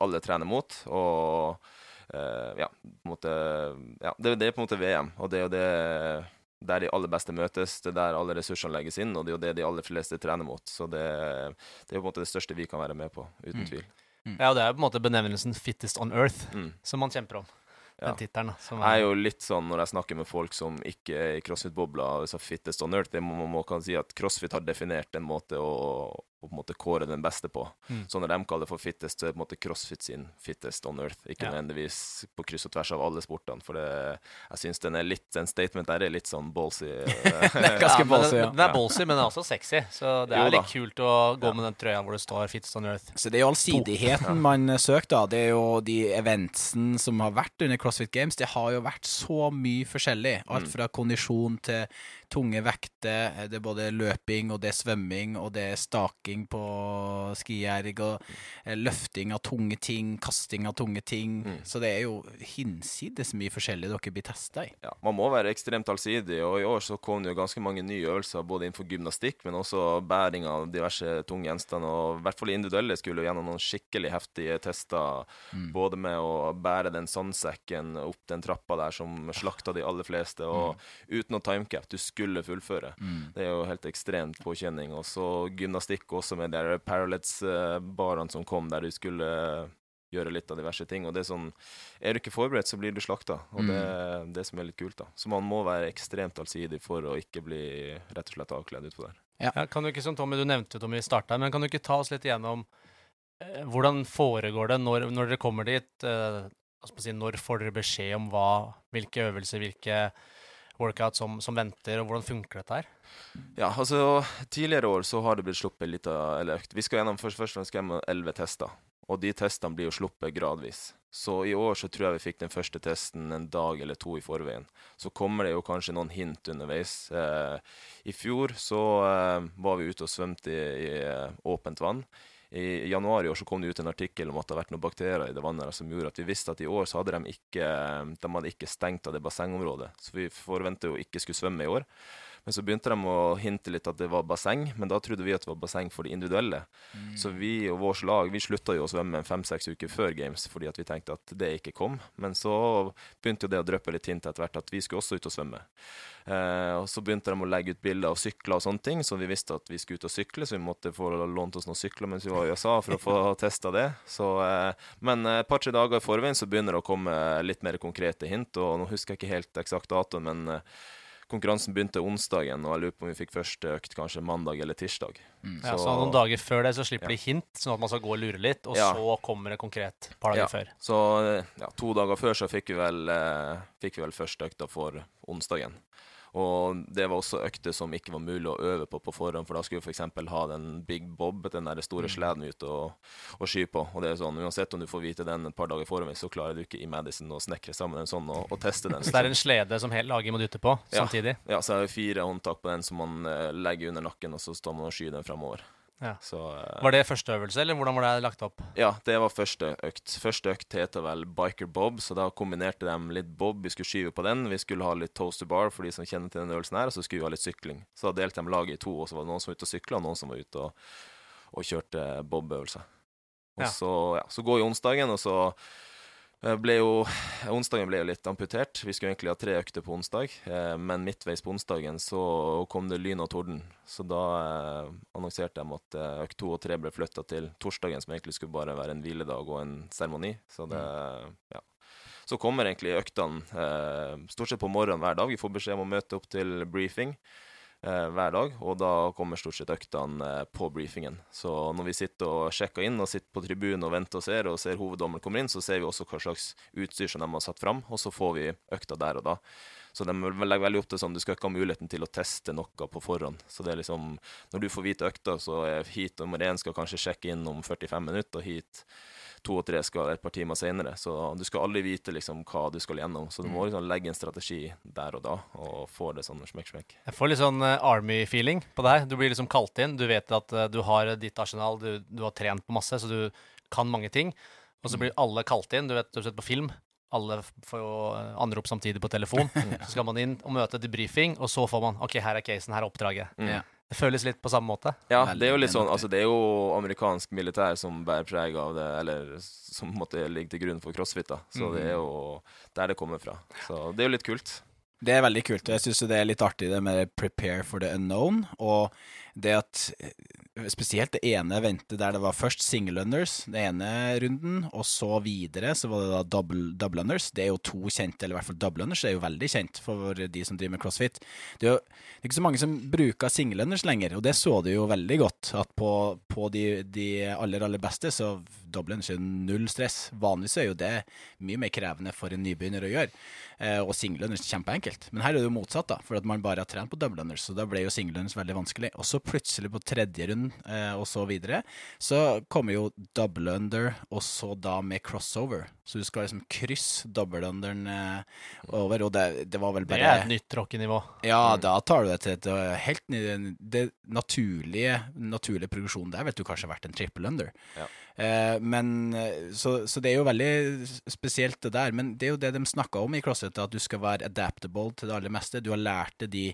Speaker 3: alle trener mot. Og ja, på en måte, ja det, det er på en måte VM. Og det er jo det der de aller beste møtes, det er der alle ressursene legges inn, og det er jo det de aller fleste trener mot. Så det, det er jo på en måte det største vi kan være med på, uten
Speaker 2: Mm.
Speaker 3: tvil.
Speaker 1: Ja, og det er jo på en måte benevnelsen 'fittest on earth'
Speaker 3: Mm.
Speaker 1: som man kjemper om.
Speaker 3: Ja.
Speaker 1: Den tittelen. da,
Speaker 3: Jeg er jo litt sånn når jeg snakker med folk som ikke er i crossfit-bobla, så fittest on earth, det må, man kan si at crossfit har definert en måte å, å på en måte kåre den beste på.
Speaker 1: Mm.
Speaker 3: Så når de kaller det for fittest, så er det på en måte crossfit sin fittest on earth. Ikke
Speaker 1: Ja.
Speaker 3: nødvendigvis på kryss og tvers av alle sportene, for det, jeg syns den er litt, den statement der er litt sånn ballsy. [LAUGHS]
Speaker 2: Ganske
Speaker 1: ja,
Speaker 2: ballsy, ja.
Speaker 1: den er ballsy, men den er også sexy. Så det er
Speaker 3: Jo
Speaker 1: litt kult å gå
Speaker 3: Ja.
Speaker 1: med den trøya hvor det står 'fittest on earth'.
Speaker 2: Så det er jo allsidigheten man eh, søker, da. Det er jo de eventsen som har vært under CrossFit Games. Det har jo vært så mye forskjellig. Alt
Speaker 3: Mm.
Speaker 2: fra kondisjon til tunge vekter. Det er både løping, og det er svømming, og det er staking på skierg, og eh, løfting av tunge ting, kasting av tunge ting.
Speaker 3: Mm.
Speaker 2: Så det er jo hinsides mye forskjellig dere blir testa i.
Speaker 3: Ja, man må være ekstremt allsidig, og i år så kom det jo ganske mange nye øvelser både innenfor gymnastikk, men også bæring av diverse tunge gjenstander. Og i hvert fall individuelle skulle jo gjennom noen skikkelig heftige tester,
Speaker 2: Mm.
Speaker 3: både med å bære den sandsekken opp den trappa der som slakta de aller fleste, og uten noe timecap. Du skulle fullføre.
Speaker 2: Mm.
Speaker 3: Det er jo helt ekstremt påkjenning. Og så gymnastikk også med de Parallets-barene som kom, der du skulle gjøre litt av diverse ting. Og det er sånn Er du ikke forberedt, så blir du slakta. Og det er det som er litt kult, da. Så man må være ekstremt allsidig for å ikke bli rett og slett avkledd utpå der.
Speaker 1: Ja, kan du ikke, som Tommy, du nevnte jo, Tommy, i starta, men kan du ikke ta oss litt igjennom eh, hvordan foregår det når, når dere kommer dit? Eh, si, når får dere beskjed om hva, hvilke øvelser, hvilke workout som, som venter, og hvordan funker dette her?
Speaker 3: Ja, altså Tidligere år så har det blitt sluppet litt av eller økt. Vi skal gjennom først, først fremst gjennom elleve tester. Og de testene blir jo sluppet gradvis. Så i år så tror jeg vi fikk den første testen en dag eller to i forveien. Så kommer det jo kanskje noen hint underveis. Eh, I fjor så eh, var vi ute og svømte i, i eh, åpent vann. I januar i år så kom det ut en artikkel om at det har vært noen bakterier i det vannet som gjorde at vi visste at i år så hadde de ikke, de hadde ikke stengt av det bassengområdet. Så vi forventer jo ikke skulle svømme i år. Men så begynte de å hinte litt at det var basseng, men da trodde vi at det var basseng for de individuelle. Så vi og vårt lag vi slutta jo å svømme fem-seks uker før Games fordi at vi tenkte at det ikke kom. Men så begynte jo det å dryppe litt hint etter hvert at vi skulle også ut og svømme. Eh, og så begynte de å legge ut bilder av sykler og sånne ting, så vi visste at vi skulle ut og sykle, så vi måtte få lånt oss noen sykler mens vi var i USA for å få [LAUGHS] testa det. Så, eh, men et par-tre dager i forveien så begynner det å komme litt mer konkrete hint, og nå husker jeg ikke helt eksakt dato, men eh, konkurransen begynte onsdagen, og jeg lurer på om vi fikk første økt kanskje mandag eller tirsdag.
Speaker 2: Mm.
Speaker 1: Ja, så noen dager før det så slipper
Speaker 3: Ja.
Speaker 1: de hint, sånn at man skal gå og lure litt, og
Speaker 3: Ja.
Speaker 1: så kommer det konkret et par dager
Speaker 3: Ja.
Speaker 1: før.
Speaker 3: Så ja, to dager før så fikk vi vel, eh, fikk vi vel første økta for onsdagen. Og det var også økter som ikke var mulig å øve på på forhånd, for da skulle vi f.eks. ha den Big Bob, den der store sleden ute og, og sky på. Og det er sånn, uansett om du får vite den et par dager forhånd, så klarer du ikke i Madison å snekre sammen en sånn og, og teste den. [LAUGHS]
Speaker 1: Så det er en slede som hele laget må dytte på samtidig.
Speaker 3: Ja, så er det fire håndtak på den som man eh, legger under nakken, og så står man og skyr den fremover.
Speaker 1: Ja.
Speaker 3: Så uh,
Speaker 1: Var det første øvelse, eller hvordan var det lagt opp?
Speaker 3: Ja, det var første økt. Første økt heter vel Biker Bob, så da kombinerte de litt bob. Vi skulle skyve på den. Vi skulle ha litt toast to bar for de som kjenner til den øvelsen her, og så skulle vi ha litt sykling. Så da delte de laget i to, og så var det noen som var ute og sykla, og noen som var ute og, og kjørte bob-øvelser. Og
Speaker 1: Ja.
Speaker 3: så, ja, så går jo onsdagen, og så ble jo Onsdagen ble jo litt amputert. Vi skulle egentlig ha tre økter på onsdag, eh, men midtveis på onsdagen så kom det lyn og torden. Så da eh, annonserte de at eh, økt to og tre ble flytta til torsdagen, som egentlig skulle bare være en hviledag og en seremoni. Så det Ja. Så kommer egentlig øktene eh, stort sett på morgenen hver dag. Vi får beskjed om å møte opp til briefing eh, hver dag, og da kommer stort sett øktene eh, på briefingen. Så når vi sitter og sjekker inn og sitter på tribunen og venter og ser, og ser hoveddommeren kommer inn, så ser vi også hva slags utstyr som de har satt fram, og så får vi økta der og da. Så de legger veldig opp til sånn, du skal ikke ha muligheten til å teste noe på forhånd. Så det er liksom, når du får vite økta, så er heat nummer én skal kanskje sjekke inn om 45 minutter, og heat to og tre skal et par timer senere. Så du skal aldri vite liksom hva du skal gjennom. Så du må liksom legge en strategi der og da, og få det sånn smekk-smekk.
Speaker 1: Jeg får litt sånn eh, Army-feeling på det her. Du blir liksom kalt inn. Du vet at eh, du har ditt arsenal, du, du har trent på masse, så du kan mange ting. Og så blir alle kalt inn. Du vet, du har sett på film. Alle får jo eh, anrop samtidig på telefon. [LAUGHS] Så skal man inn og møte debrifing, briefing, og så får man OK, her er casen, her er oppdraget.
Speaker 3: Mm.
Speaker 1: Det føles litt på samme måte.
Speaker 3: Ja, det er jo litt sånn, altså det er jo amerikansk militær som bærer preg av det, eller som måtte ligge til grunn for crossfit, da. Så det er jo der det kommer fra. Så det er jo litt kult.
Speaker 2: Det er veldig kult. og Jeg syns det er litt artig det med 'prepare for the unknown'. Og det at eh, spesielt det ene eventet der det var først single unders, det ene runden, og så videre så var det da double, double unders. Det er jo to kjente, eller i hvert fall double unders er jo veldig kjent for de som driver med crossfit. Det er jo det er ikke så mange som bruker single unders lenger, og det så du jo veldig godt. At på, på de, de aller, aller beste så double så er null stress. Vanligvis er jo det mye mer krevende for en nybegynner å gjøre. Eh, og single unders er kjempeenkelt. Men her er det jo motsatt, da, for at man bare har trent på double unders. Så da ble jo single unders veldig vanskelig. Og så plutselig på tredje rund eh, og så videre, så kommer jo double under, og så da med crossover. Så du skal liksom krysse double underen eh, over, og det, det var vel bare Det
Speaker 1: er et nytt rockenivå.
Speaker 2: ja, da tar du det til et uh, helt ny Det naturlige, naturlige progresjonen der vet du kanskje har vært en triple under.
Speaker 3: Ja.
Speaker 2: Eh, men eh, så, så det er jo veldig spesielt det der. Men det er jo det de snakka om i CrossFit, at du skal være adaptable til det aller meste. Du har lært deg de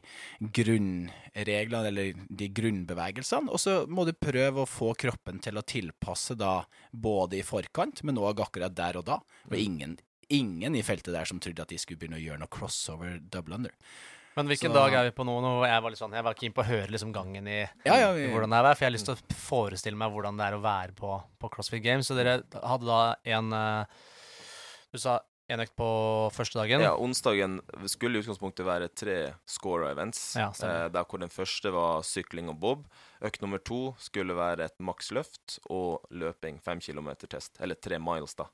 Speaker 2: grunnreglene, eller de grunnbevegelsene, og så må du prøve å få kroppen til å tilpasse da både i forkant, men òg akkurat der og da. Og ingen, ingen i feltet der som trodde at de skulle begynne å gjøre noe crossover double under.
Speaker 1: Men hvilken
Speaker 2: Så-
Speaker 1: dag er vi på nå? nå jeg var litt sånn, jeg var keen på å høre liksom gangen i,
Speaker 2: Ja, ja,
Speaker 1: i hvordan det er, for jeg har lyst til å forestille meg hvordan det er å være på, på CrossFit Games. Så dere hadde da en eh, Du sa en økt på første dagen.
Speaker 3: Ja, onsdagen skulle i utgangspunktet være tre score events,
Speaker 1: Ja,
Speaker 3: eh, der hvor den første var sykling og bob. Økt nummer to skulle være et maksløft og løping, fem kilometer test, eller tre miles, da.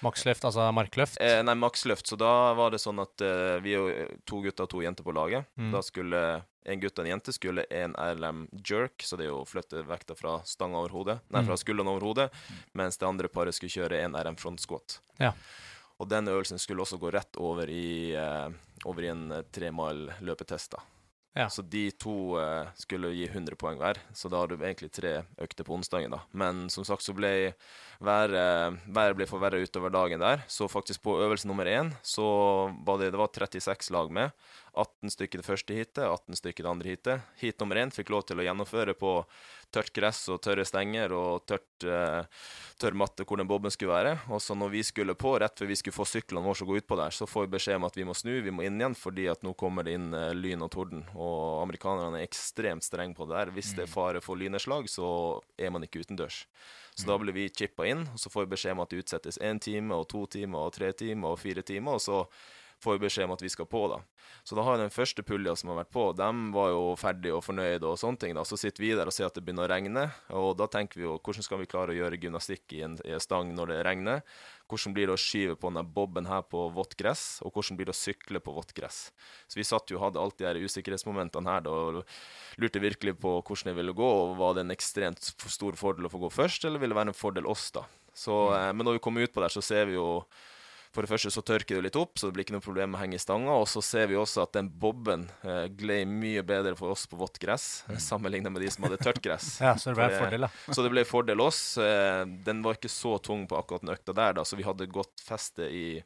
Speaker 1: Maksløft, altså markløft.
Speaker 3: Eh, nei, maksløft. Så da var det sånn at eh, vi er jo to gutter og to jenter på laget.
Speaker 1: Mm.
Speaker 3: Da skulle en gutt og en jente skulle en RLM jerk, så det er jo å flytte vekta fra stanga over hodet, nei,
Speaker 1: Mm.
Speaker 3: fra skuldrene over hodet, mens det andre paret skulle kjøre en RM front squat.
Speaker 1: Ja.
Speaker 3: Og den øvelsen skulle også gå rett over i, eh, over i en eh, tre mile løpetest, da.
Speaker 1: Ja.
Speaker 3: Så de to eh, skulle gi 100 poeng hver, så da har du egentlig tre økter på onsdagen, da. Men som sagt så ble været, været ble forverra utover dagen der, så faktisk på øvelse nummer én så var det, det var 36 lag med. 18 stykker det første heatet, 18 stykker det andre heatet. Heat nummer én fikk lov til å gjennomføre på tørt gress og tørre stenger og tørt, eh, tørr matte hvor den bobben skulle være. Og så når vi skulle på, rett før vi skulle få syklene våre til å gå utpå der, så får vi beskjed om at vi må snu, vi må inn igjen, fordi at nå kommer det inn eh, lyn og torden. Og amerikanerne er ekstremt strenge på det der. Hvis det er fare for lynnedslag, så er man ikke utendørs. Så da blir vi chippa inn, og så får vi beskjed om at det utsettes én time og to timer og tre timer og fire timer, og så får vi beskjed om at vi skal på, da. Så da har den første pulja som har vært på, dem var jo ferdig og fornøyd og sånne ting. da. Så sitter vi der og ser at det begynner å regne, og da tenker vi jo hvordan skal vi klare å gjøre gymnastikk i en, i en stang når det regner? Hvordan blir det å skyve på denne bobben her på vått gress, og hvordan blir det å sykle på vått gress? Så vi satt jo og hadde alt de her usikkerhetsmomentene her da, og lurte virkelig på hvordan det ville gå, og var det en ekstremt stor fordel å få gå først, eller ville det være en fordel oss, da? Så, eh, men når vi kommer utpå der, så ser vi jo for det første så tørker det litt opp, så det blir ikke noe problem med å henge i stanga. Og så ser vi også at den bobben eh, glei mye bedre for oss på vått gress, mm. sammenlignet med de som hadde tørt gress. [LAUGHS]
Speaker 1: Ja, så det ble
Speaker 3: For
Speaker 1: fordel, da. [LAUGHS]
Speaker 3: Så det ble fordel oss. Eh, Den var ikke så tung på akkurat den økta der, da, så vi hadde godt feste i,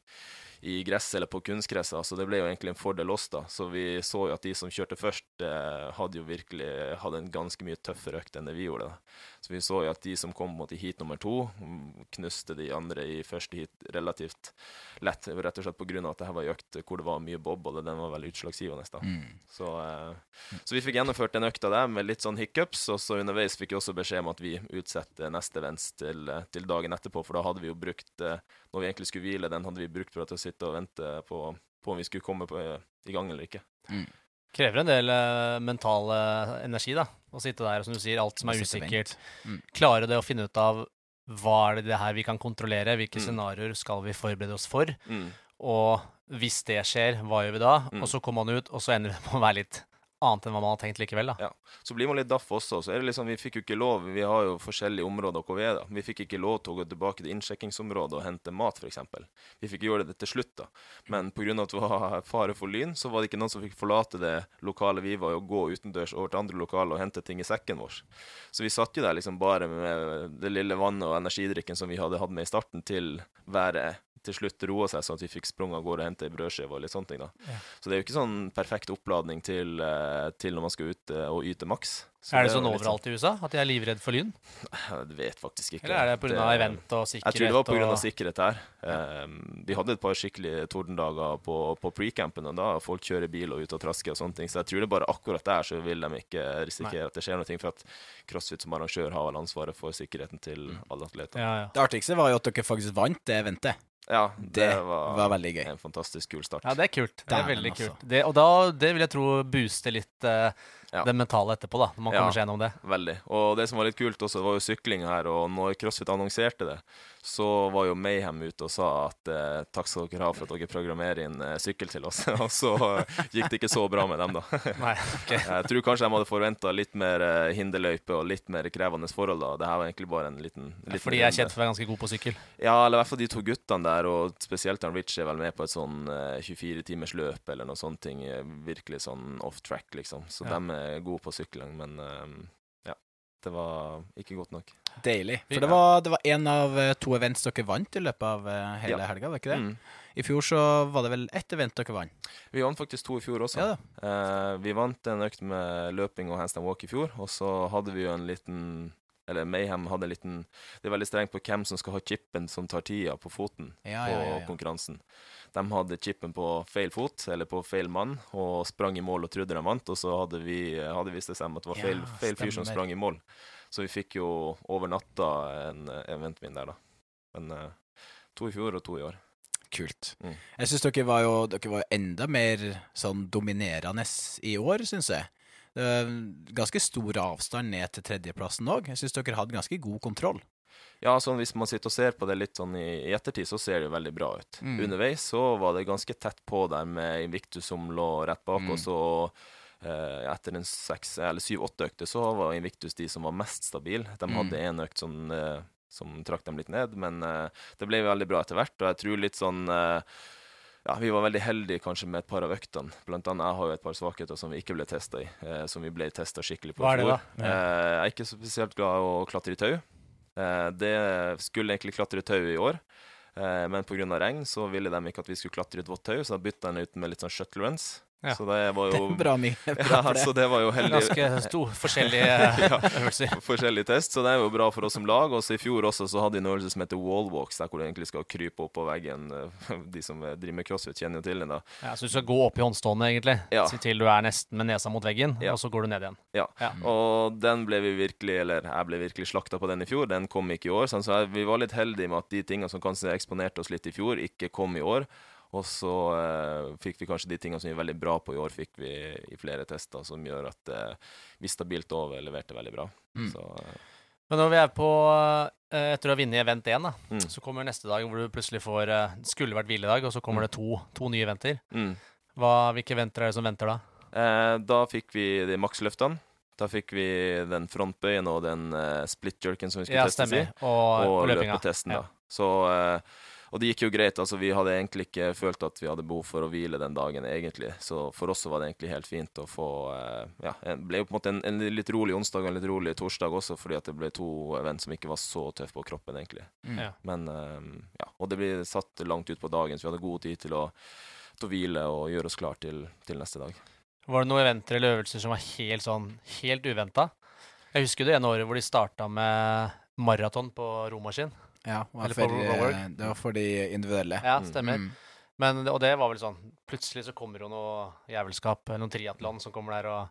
Speaker 3: i gresset eller på kunstgresset. Så det ble jo egentlig en fordel oss, da. Så vi så jo at de som kjørte først, eh, hadde jo virkelig hadde en ganske mye tøffere økt enn det vi gjorde. da. Så vi så jo at de som kom mot i heat nummer to, mm, knuste de andre i første heat relativt lett. Rett og slett på grunn av at det her var en økt hvor det var mye bob, og den var veldig utslagsgivende. da.
Speaker 2: Mm.
Speaker 3: Så, eh, så vi fikk gjennomført den økta der med litt sånn hiccups, og så underveis fikk vi også beskjed om at vi utsetter neste events til, eh, til dagen etterpå, for da hadde vi jo brukt eh, Når vi egentlig skulle hvile, den hadde vi brukt for å sitte og vente på, på om vi skulle komme på, i gang eller ikke.
Speaker 1: Krever en del uh, mental eh, energi, da. Å sitte der og som du sier, alt som er usikkert.
Speaker 2: Mm.
Speaker 1: Klare det å finne ut av hva er det det her vi kan kontrollere, hvilke
Speaker 3: Mm.
Speaker 1: scenarioer skal vi forberede oss for,
Speaker 3: Mm.
Speaker 1: og hvis det skjer, hva gjør vi da?
Speaker 3: Mm.
Speaker 1: Og så kommer man ut, og så ender det på å være litt annet enn hva man har tenkt likevel, da.
Speaker 3: Ja. Så blir man litt daff også. Så er det liksom, Vi fikk jo ikke lov, vi har jo forskjellige områder hvor vi er. da. Vi fikk ikke lov til å gå tilbake til innsjekkingsområdet og hente mat, f.eks. Vi fikk gjøre det til slutt, da. Men pga. at det var fare for lyn, så var det ikke noen som fikk forlate det lokale vi var i, og gå utendørs over til andre lokaler og hente ting i sekken vår. Så vi satt jo der liksom bare med det lille vannet og energidrikken som vi hadde hatt med i starten, til været til slutt roa seg, sånn at vi fikk sprunget av gårde og hente ei brødskive og litt sånne ting. da.
Speaker 1: Ja.
Speaker 3: Så det er jo ikke sånn perfekt oppladning til, eh, til når man skal ut eh, og yte maks. Så
Speaker 1: er det
Speaker 3: jo
Speaker 1: sånn
Speaker 3: litt
Speaker 1: overalt i USA at de er livredd for lyn?
Speaker 3: Jeg vet faktisk ikke.
Speaker 1: Eller er det pga. event og sikkerhet?
Speaker 3: Jeg tror det var pga.
Speaker 1: og...
Speaker 3: sikkerhet her. Um, vi hadde et par skikkelige tordendager på, på pre-campen, og da folk kjører bil og ut og trasker og sånne ting. Så jeg tror det bare akkurat der så vil de ikke risikere at det skjer noe, for at CrossFit som arrangør har vel ansvaret for sikkerheten til alle atletene.
Speaker 1: Ja, ja.
Speaker 2: Det artigste var jo at dere faktisk vant det eventet.
Speaker 3: Ja, det,
Speaker 2: Det
Speaker 3: var,
Speaker 2: var veldig gøy.
Speaker 3: en fantastisk kul start.
Speaker 1: ja, det er kult. Det er veldig
Speaker 2: altså.
Speaker 1: kult. Det, og da, det vil jeg tro booster litt eh,
Speaker 3: Ja.
Speaker 1: det mentale etterpå, da, når man kommer seg gjennom det.
Speaker 3: Veldig. Og det som var litt kult også, var jo sykling her. Og når CrossFit annonserte det, så var jo Mayhem ute og sa at eh, takk skal dere ha for at dere programmerer inn eh, sykkel til oss. [LAUGHS] og så eh, gikk det ikke så bra med dem, da. [LAUGHS]
Speaker 1: Nei, ok. [LAUGHS]
Speaker 3: Jeg tror kanskje de hadde forventa litt mer eh, hinderløype og litt mer krevende forhold. da. Det her var egentlig bare en liten, liten
Speaker 1: Fordi jeg er kjent for å være ganske god på sykkel.
Speaker 3: Ja, eller i hvert fall de to guttene der, og spesielt han Rich er vel med på et sånn eh, 24 timers løp eller noe sånt ting. eh, Virkelig sånn off track, liksom. Så
Speaker 1: Ja.
Speaker 3: de er gode på sykling, men eh, ja. Det var ikke godt nok.
Speaker 2: Deilig. For det var, det var en av eh, to events dere vant i løpet av eh, hele
Speaker 3: Ja.
Speaker 2: helga, var ikke det?
Speaker 3: Mm.
Speaker 2: I fjor så var det vel ett event dere vant.
Speaker 3: Vi vant faktisk to i fjor også.
Speaker 2: Ja da.
Speaker 3: Eh, vi vant en økt med løping og handstand walk i fjor, og så hadde vi jo en liten Eller Mayhem hadde en liten Det er veldig strengt på hvem som skal ha chipen som tar tida på foten
Speaker 2: Ja,
Speaker 3: på
Speaker 2: ja, ja, ja.
Speaker 3: konkurransen. De hadde chipen på feil fot, eller på feil mann, og sprang i mål og trodde de vant, og så hadde vi hadde vist det seg at det var feil, feil fyr som sprang i mål. Så vi fikk jo over natta en eh, eventmin der, da. Men eh, to i fjor og to i år.
Speaker 2: Kult.
Speaker 3: Mm.
Speaker 2: Jeg syns dere var jo dere var enda mer sånn dominerende i år, syns jeg. Det var ganske stor avstand ned til tredjeplassen òg. Jeg syns dere hadde ganske god kontroll.
Speaker 3: Ja, sånn hvis man sitter og ser på det litt sånn i, i ettertid, så ser det jo veldig bra ut.
Speaker 2: Mm.
Speaker 3: Underveis så var det ganske tett på der med Invictus som lå rett bak,
Speaker 2: Mm.
Speaker 3: og så eh, etter en seks eller syv-åtte økter så var Invictus de som var mest stabile. De
Speaker 2: hadde
Speaker 3: hadde en økt som, eh, som trakk dem litt ned, men eh, det ble veldig bra etter hvert, og jeg tror litt sånn eh, ja, Vi var veldig heldige kanskje med et par av øktene. Blant annet jeg har jo et par svakheter som vi ikke ble testa i. Eh, som vi ble testa skikkelig på
Speaker 1: Hva er det da?
Speaker 3: Eh, jeg er ikke spesielt glad i å klatre i tau. Eh, det skulle egentlig klatre tau i år, eh, men pga. regn så ville de ikke at vi skulle klatre ut vått tau, så da bytta de ut med litt sånn shuttle runs.
Speaker 1: Ja.
Speaker 3: Så det var jo
Speaker 2: det bra mye. [LAUGHS] Bra
Speaker 3: ja,
Speaker 2: det.
Speaker 3: så det var jo heldig.
Speaker 1: Ganske stor, forskjellige [LAUGHS]
Speaker 3: Ja. Forskjellig test, så det er jo bra for oss som lag. Og så i fjor også så hadde de en øvelse som heter wallwalks, der hvor du egentlig skal krype opp på veggen. Eh, [LAUGHS] De som eh, driver med crossfit, kjenner jo til den, da.
Speaker 1: Ja, så du skal gå opp i håndstående, egentlig,
Speaker 3: Ja.
Speaker 1: til- til du er nesten med nesa mot veggen,
Speaker 3: Ja.
Speaker 1: og så går du ned igjen.
Speaker 3: Ja.
Speaker 1: Ja.
Speaker 3: Og den ble vi virkelig, eller jeg ble virkelig slakta på den i fjor. Den kom ikke i år. Sånn, så vi var litt heldige med at de tingene som kanskje eksponerte oss litt i fjor, ikke kom i år. Og så eh, fikk vi kanskje de tingene som vi er veldig bra på i år, fikk vi i flere tester, som gjør at eh, vi stabilt over leverte veldig bra.
Speaker 2: Mm.
Speaker 3: Så eh,
Speaker 1: Men når vi er på eh, Etter å ha vunnet event 1, da,
Speaker 3: mm.
Speaker 1: så kommer neste dag hvor du plutselig får eh, Skulle vært hviledag, og så kommer det to, to nye eventer.
Speaker 3: Mm.
Speaker 1: Hva, hvilke eventer er det som venter da?
Speaker 3: Eh, da fikk vi de maksløftene. Da fikk vi den frontbøyen og den eh, split-jerken som vi skulle
Speaker 1: Ja,
Speaker 3: teste.
Speaker 1: stemmer. Og
Speaker 3: og
Speaker 1: løpinga.
Speaker 3: løpetesten,
Speaker 1: Ja.
Speaker 3: da. Så, eh, og det gikk jo greit. altså Vi hadde egentlig ikke følt at vi hadde behov for å hvile den dagen, egentlig. Så for oss så var det egentlig helt fint å få eh, Ja, det ble jo på en måte en, en litt rolig onsdag og en litt rolig torsdag også, fordi at det ble to event som ikke var så tøffe på kroppen, egentlig.
Speaker 2: Mm.
Speaker 3: Men eh, ja, Og det blir satt langt ut på dagen, så vi hadde god tid til å, til å hvile og gjøre oss klar til, til neste dag.
Speaker 1: Var det noen eventer eller øvelser som var helt sånn helt uventa? Jeg husker det ene året hvor de starta med maraton på romaskin.
Speaker 2: Ja, var
Speaker 1: Eller
Speaker 2: for, eh, det var for de individuelle.
Speaker 1: Ja,
Speaker 3: Mm.
Speaker 1: stemmer.
Speaker 2: Mm.
Speaker 1: Men, og det var vel sånn Plutselig så kommer det noe jævelskap, noen triatlon som kommer der og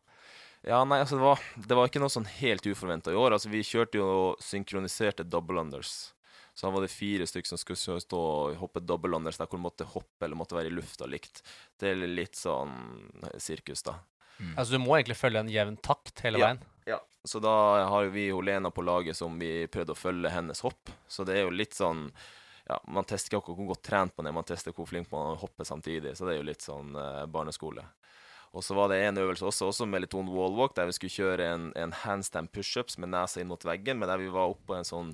Speaker 3: Ja, nei, altså det var, det var ikke noe sånn helt uforventa i år. Altså Vi kjørte jo synkroniserte double unders. Så da var det fire stykker som skulle stå- stå og hoppe double unders der hvor de måtte hoppe eller måtte være i lufta likt. Det er litt sånn sirkus, da.
Speaker 2: Mm.
Speaker 1: Altså, du må egentlig følge en jevn takt hele
Speaker 3: Ja.
Speaker 1: veien.
Speaker 3: Ja, så da har jo vi Olena på laget som vi prøvde å følge hennes hopp. Så det er jo litt sånn ja, Man tester ikke hvor godt trent man er, man tester hvor flink man hopper samtidig. Så det er jo litt sånn eh, barneskole. Og så var det en øvelse også, også med litt sånn wallwalk, der vi skulle kjøre en, en handstand pushups med nesa inn mot veggen, men der vi var oppå en sånn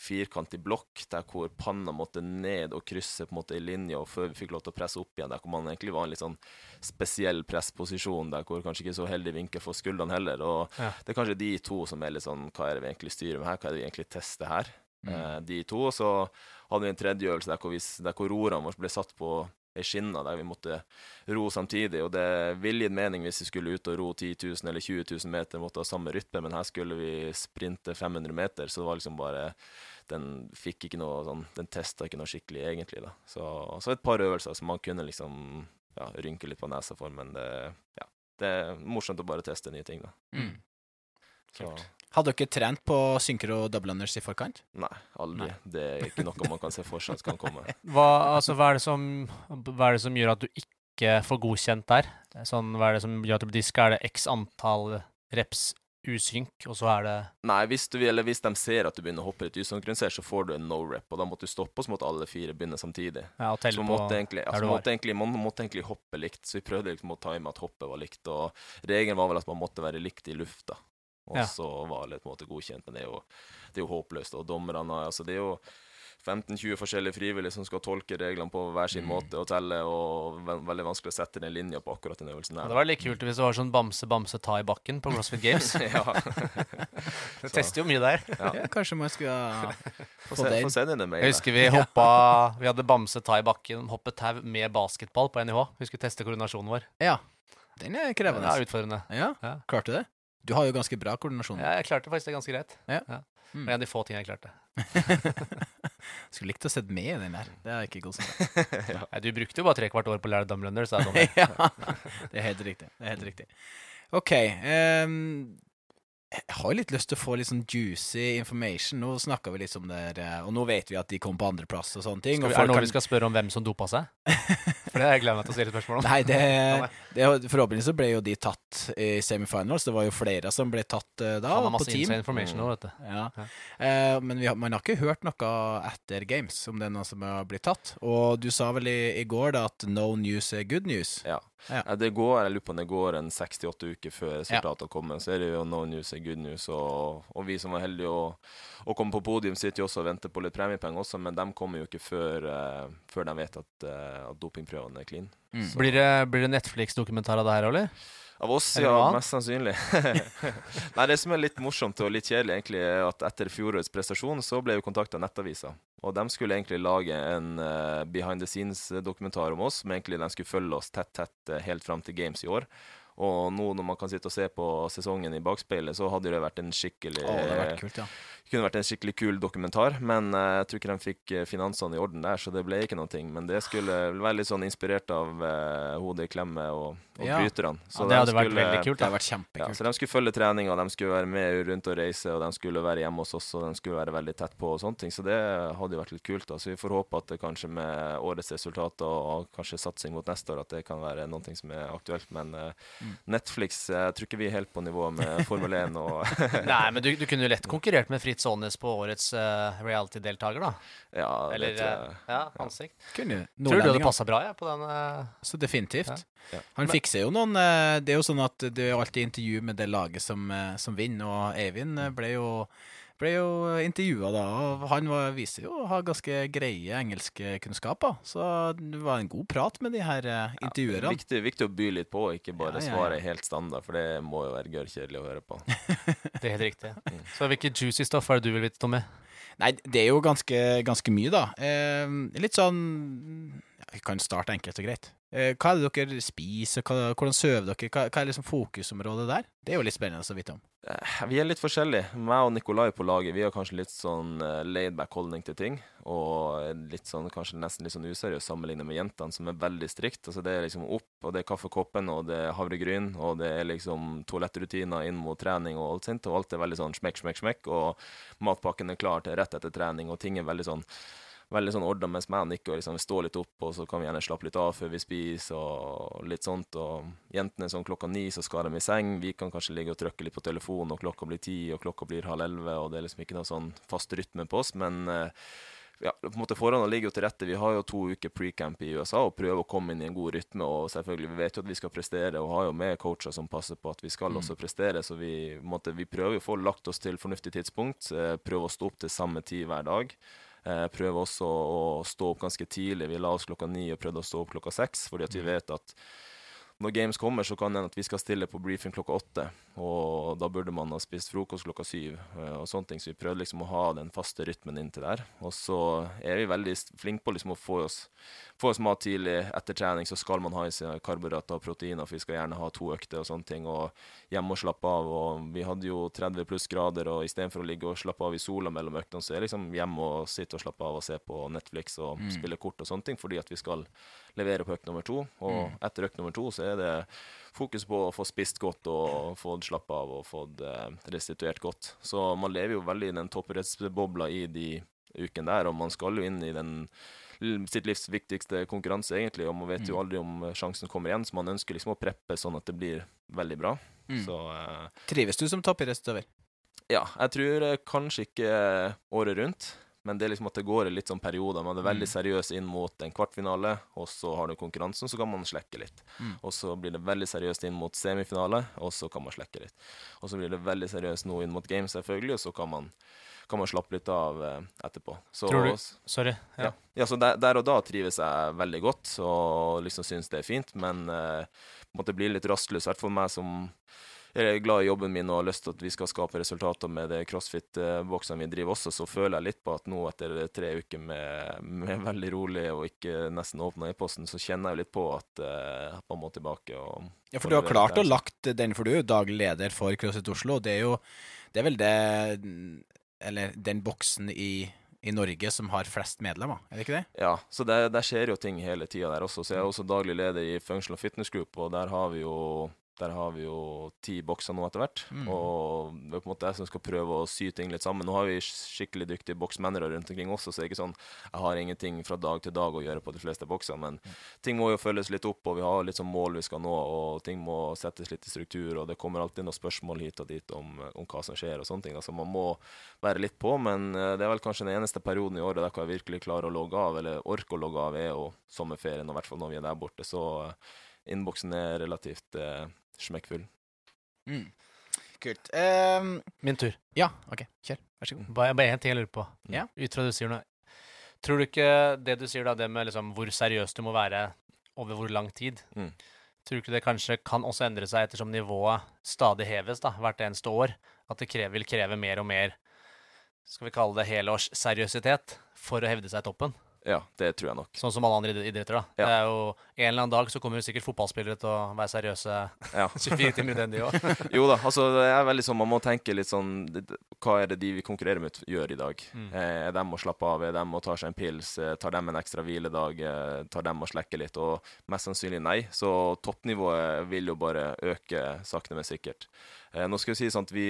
Speaker 3: firkantig blokk der hvor panna måtte ned og krysse på en måte i linja, før vi fikk lov til å presse opp igjen, der hvor man egentlig var en litt sånn spesiell pressposisjon, der hvor kanskje ikke så heldig vinkel for skuldrene heller. Og
Speaker 1: Ja.
Speaker 3: det er kanskje de to som er litt sånn Hva er det vi egentlig styrer med her? Hva er det vi egentlig tester her?
Speaker 2: Mm.
Speaker 3: Eh, de to. Og så hadde vi en tredje øvelse der hvor, vi, der hvor rorene våre ble satt på ei skinne der vi måtte ro samtidig. Og det ville gitt mening hvis vi skulle ut og ro 10 000 eller 20 000 meter, måtte ha samme rytme, men her skulle vi sprinte 500 meter, så det var liksom bare Den fikk ikke noe sånn Den testa ikke noe skikkelig, egentlig, da. Så, så et par øvelser som man kunne liksom ja, rynke litt på nesa for, men det, ja, det er morsomt å bare teste nye ting, da.
Speaker 2: Mm.
Speaker 3: Så,
Speaker 2: Hadde dere trent på synker og double unders i forkant?
Speaker 3: nei, aldri.
Speaker 2: Nei.
Speaker 3: Det er ikke noe man kan se for seg kan komme. [LAUGHS]
Speaker 1: Hva, altså, hva, er det som, hva er det som gjør at du ikke får godkjent der? Sånn, hva er det som gjør at du blir diska? Er det x antall reps usynk, og så er det
Speaker 3: Nei, hvis, du, eller hvis de ser at du begynner å hoppe litt usynkronisert, så får du en no rep, og da måtte du stoppe, og så måtte alle fire begynne samtidig.
Speaker 1: ja, og telle
Speaker 3: Så
Speaker 1: på
Speaker 3: egentlig, altså, måtte egentlig, man måtte egentlig hoppe likt, så vi prøvde liksom å time at hoppet var likt, og regelen var vel at man måtte være likt i lufta. Og
Speaker 1: Ja.
Speaker 3: så var det på en måte godkjent, men det er jo, det er jo håpløst. Og dommerne altså Det er jo 15-20 forskjellige frivillige som skal tolke reglene på hver sin
Speaker 2: Mm.
Speaker 3: måte og telle, og ve veldig vanskelig å sette den linja på akkurat den øvelsen
Speaker 1: Ja, det var litt kult hvis det var sånn bamse-bamse ta i bakken på CrossFit Games. [LAUGHS]
Speaker 3: ja. [LAUGHS]
Speaker 1: Du tester jo mye der.
Speaker 3: ja.
Speaker 2: Ja, kanskje man skulle [LAUGHS]
Speaker 3: Få
Speaker 2: Få
Speaker 3: se-
Speaker 2: det inn.
Speaker 1: Jeg husker vi hoppa Vi hadde bamse ta i bakken, hoppet tau med basketball på NIH. Vi skulle teste koordinasjonen vår.
Speaker 2: Ja. Den er krevende.
Speaker 1: Ja, utfordrende.
Speaker 2: Ja,
Speaker 1: Ja.
Speaker 2: klarte du det? Du har jo ganske bra koordinasjon.
Speaker 1: Ja, jeg klarte faktisk det ganske greit.
Speaker 2: Ja.
Speaker 1: Det Mm. En av de få tingene jeg klarte. [LAUGHS]
Speaker 2: Skulle likt å sett med i den der. Det er ikke god som [LAUGHS]
Speaker 1: Nei, du brukte jo bare tre kvart år på å lære dumblender, så sa det sånn. [LAUGHS]
Speaker 2: ja, det er helt riktig. Det er helt riktig. OK. ehm, jeg har litt lyst til å få litt sånn juicy information. Nå snakka vi litt om det, der, og nå vet vi at de kom på andreplass og sånne ting.
Speaker 1: Skal
Speaker 2: og
Speaker 1: vi, er det nå
Speaker 2: kan-
Speaker 1: vi skal spørre om hvem som dopa seg? [LAUGHS] For det har jeg gledet meg til å stille spørsmål om.
Speaker 2: Nei, det, [LAUGHS] det Forhåpentligvis så ble jo de tatt i semifinals. Det var jo flere som ble tatt eh, da,
Speaker 1: Han har
Speaker 2: på
Speaker 1: masse
Speaker 2: team.
Speaker 1: inside information nå, vet du.
Speaker 2: Ja.
Speaker 1: Ja.
Speaker 2: Uh, men vi har, man har ikke hørt noe etter games om det er noen som har blitt tatt. Og du sa vel i, i går da at no news er good news.
Speaker 3: Ja.
Speaker 2: Ja.
Speaker 3: Det går, jeg lurer på om det går en 68 uker før resultatet kommer. Så er det jo no news er good news. Og, og vi som var heldige å, å komme på podium, sitter jo også og venter på litt premiepenger også, men de kommer jo ikke før, uh, før de vet at, uh, at dopingprøvene er clean.
Speaker 2: Mm.
Speaker 1: Blir det, blir det Netflix-dokumentar av det her, eller?
Speaker 3: Av oss, ja, mest sannsynlig. [LAUGHS] Nei, det som er litt morsomt og litt kjedelig, egentlig, er at etter fjorårets prestasjon så ble vi kontakta av Nettavisa. Og de skulle egentlig lage en uh, behind the scenes-dokumentar om oss, men egentlig de skulle følge oss tett, tett eh, helt fram til Games i år. Og nå når man kan sitte og se på sesongen i bakspeilet, så hadde det vært en skikkelig
Speaker 2: Å, det vært kult, ja.
Speaker 3: kunne vært en skikkelig kul dokumentar, men uh, jeg tror ikke de fikk eh, finansene i orden der, så det ble ikke noe. Men det skulle være litt sånn inspirert av uh, hodet i klemme og, og
Speaker 2: Ja.
Speaker 3: bryterne.
Speaker 1: Ja,
Speaker 3: Så
Speaker 1: det
Speaker 3: de
Speaker 1: hadde vært veldig kult.
Speaker 2: Det hadde vært kjempekult.
Speaker 3: Ja, så de skulle følge treninga, de skulle være med rundt og reise, og de skulle være hjemme hos oss, og de skulle være veldig tett på og sånne ting. Så det hadde jo vært litt kult. da. Så vi får håpe at det kanskje med årets resultater og kanskje satsing mot neste år, at det kan være noe som er aktuelt. Men
Speaker 2: Mm.
Speaker 3: Netflix eh, jeg tror ikke vi er helt på nivå med Formel [LAUGHS] 1 og [LAUGHS]
Speaker 1: Nei, men du, du kunne jo lett konkurrert med Fritz Aanes på årets uh, reality-deltaker, da.
Speaker 3: Ja,
Speaker 1: Eller
Speaker 3: det tror jeg.
Speaker 1: eh, ja, ansikt.
Speaker 2: Kunne
Speaker 1: Tror du det hadde passa bra jeg, på den Uh...
Speaker 2: Så definitivt.
Speaker 3: Ja. Ja.
Speaker 2: Han fikser jo noen Det er jo sånn at det er alltid intervju med det laget som, som vinner, og Eivind ble jo ble jo intervjua da, og han var, viser jo å ha ganske greie engelskkunnskaper. Så det var en god prat med de her intervjuerne.
Speaker 3: Ja, Viktig, viktig å by litt på, ikke bare
Speaker 2: Ja, ja, ja.
Speaker 3: svare helt standard, for det må jo være gørrkjedelig å høre på. [LAUGHS]
Speaker 1: Det er helt riktig. [LAUGHS] Så hvilket juicy stoff er det du vil vite, Tommy?
Speaker 2: Nei, det er jo ganske, ganske mye, da. Eh, litt sånn Vi kan starte enkelt og greit. Eh, hva er det dere spiser, hvordan sover dere? Hva, er liksom fokusområdet der? Det er jo litt spennende å vite om.
Speaker 3: Eh, Vi er litt forskjellige. Meg og Nikolai på laget Vi har kanskje litt sånn laidback holdning til ting. Og litt sånn, kanskje nesten litt sånn useriøs sammenlignet med jentene, som er veldig strikt. Altså Det er liksom opp, og det er kaffekoppen, og det er havregryn, og det er liksom toalettrutiner inn mot trening og alt sånt. Og alt er veldig sånn smekk, smekk, smekk. Og matpakken er klar til rett etter trening, og ting er veldig sånn veldig sånn ordna, mens meg og Nico liksom står litt opp, og så kan vi gjerne slappe litt av før vi spiser, og litt sånt. Og jentene sånn klokka ni, så skal de i seng. Vi kan kanskje ligge og trykke litt på telefonen, og klokka blir ti, og klokka blir halv elleve, og det er liksom ikke noe sånn fast rytme på oss, men eh, ja, på en måte Forholdene ligger jo til rette. Vi har jo to uker pre-camp i USA og prøver å komme inn i en god rytme. og selvfølgelig, Vi vet jo at vi skal prestere og har jo med coacher som passer på at vi skal også prestere. Så vi, måte, vi prøver å få lagt oss til fornuftig tidspunkt. Eh, prøve å stå opp til samme tid hver dag. Eh, prøver også å stå opp ganske tidlig. Vi la oss klokka ni og prøvde å stå opp klokka seks, fordi at vi vet at når games kommer, så kan det hende at vi skal stille på briefing klokka åtte. Og da burde man ha spist frokost klokka syv eh, og sånne ting. Så vi prøvde liksom å ha den faste rytmen inntil der. Og så er vi veldig flinke på liksom å få oss, få oss mat tidlig. Etter trening så skal man ha i seg karbohydrater og proteiner, for vi skal gjerne ha to økter og sånne ting. Og hjemme og slappe av. Og vi hadde jo 30 pluss grader, og istedenfor å ligge og slappe av i sola mellom øktene, så er det liksom hjemme og sitte og slappe av og se på Netflix og spille kort og sånne ting, fordi at vi skal levere på økt nummer to. Og etter økt nummer to så er det fokus på å få spist godt og fått slappe av og fått eh, restituert godt. Så man lever jo veldig i den toppidrettsbobla i de ukene der, og man skal jo inn i den sitt livs viktigste konkurranse, egentlig, og man vet jo aldri om eh, sjansen kommer igjen, så man ønsker liksom å preppe sånn at det blir veldig bra.
Speaker 2: Mm.
Speaker 3: Så eh,
Speaker 2: Trives du som toppidrettsutøver?
Speaker 3: ja, jeg tror eh, kanskje ikke året rundt, men det er liksom at det går i litt sånn perioder. Man er veldig
Speaker 2: Mm.
Speaker 3: seriøs inn mot en kvartfinale, og så har du konkurransen, så kan man slekke litt.
Speaker 2: Mm.
Speaker 3: Og så blir det veldig seriøst inn mot semifinale, og så kan man slekke litt. Og så blir det veldig seriøst nå inn mot games, selvfølgelig, og så kan man, kan man slappe litt av eh, etterpå. Så,
Speaker 1: Tror du- Sorry.
Speaker 3: ja.
Speaker 1: Ja.
Speaker 3: ja, så der, der og da trives jeg veldig godt og liksom syns det er fint, men uh, måtte bli litt rastløs, i hvert fall meg som er glad i jobben min og har lyst til at vi skal skape resultater med det crossfit-boksene vi driver også, så føler jeg litt på at nå etter tre uker med, med veldig rolig og ikke nesten åpna e-posten, så kjenner jeg litt på at uh, man må tilbake og
Speaker 2: Ja, for du har klart å lagt den, for du er jo daglig leder for CrossFit Oslo. og Det er jo det er vel det Eller den boksen i, i Norge som har flest medlemmer, er det ikke det?
Speaker 3: Ja, så der, der skjer jo ting hele tida der også. Så jeg er også daglig leder i Functional Fitness Group, og der har vi jo der har vi jo ti bokser nå etter hvert.
Speaker 2: Mm.
Speaker 3: Og det er på en måte jeg som skal prøve å sy ting litt sammen. Nå har vi skikkelig dyktige boksmennere rundt omkring også, så det er ikke sånn jeg har ingenting fra dag til dag å gjøre på de fleste boksene. Men ting må jo følges litt opp, og vi har litt sånn mål vi skal nå, og ting må settes litt i struktur. Og det kommer alltid noen spørsmål hit og dit om, om hva som skjer og sånne ting. Altså man må være litt på, men eh, det er vel kanskje den eneste perioden i året der jeg virkelig klarer å logge av, eller orker å logge av, er jo sommerferien, og i hvert fall når vi er der borte. Så eh, innboksen er relativt eh, smekkfull.
Speaker 2: Mm. Kult. Um,
Speaker 1: Min tur.
Speaker 2: ja, OK. Kjør. Vær så god.
Speaker 1: Bare, bare én ting jeg lurer på.
Speaker 2: Ja.
Speaker 1: Ut fra det du sier nå. Tror du ikke det du sier da, det med liksom hvor seriøs du må være over hvor lang tid
Speaker 3: Mm.
Speaker 1: Tror du ikke det kanskje kan også endre seg ettersom nivået stadig heves da, hvert eneste år? At det krever, vil kreve mer og mer skal vi kalle det helårsseriøsitet for å hevde seg i toppen?
Speaker 3: Ja, det tror jeg nok.
Speaker 1: Sånn som alle andre idretter, da.
Speaker 3: Ja.
Speaker 1: Det er jo En eller annen dag så kommer sikkert fotballspillere til å være seriøse
Speaker 3: Ja. [LAUGHS]
Speaker 1: 24 timer i den, de òg. [LAUGHS]
Speaker 3: Jo da, altså det er veldig sånn, man må tenke litt sånn Hva er det de vi konkurrerer med, gjør i dag?
Speaker 1: Mm.
Speaker 3: Eh, er dem å slappe av? Er dem å ta seg en pils? Eh, tar dem en ekstra hviledag? Eh, tar dem å slekke litt? Og mest sannsynlig nei. Så toppnivået vil jo bare øke sakte, men sikkert. Eh, nå skal vi si sånn at vi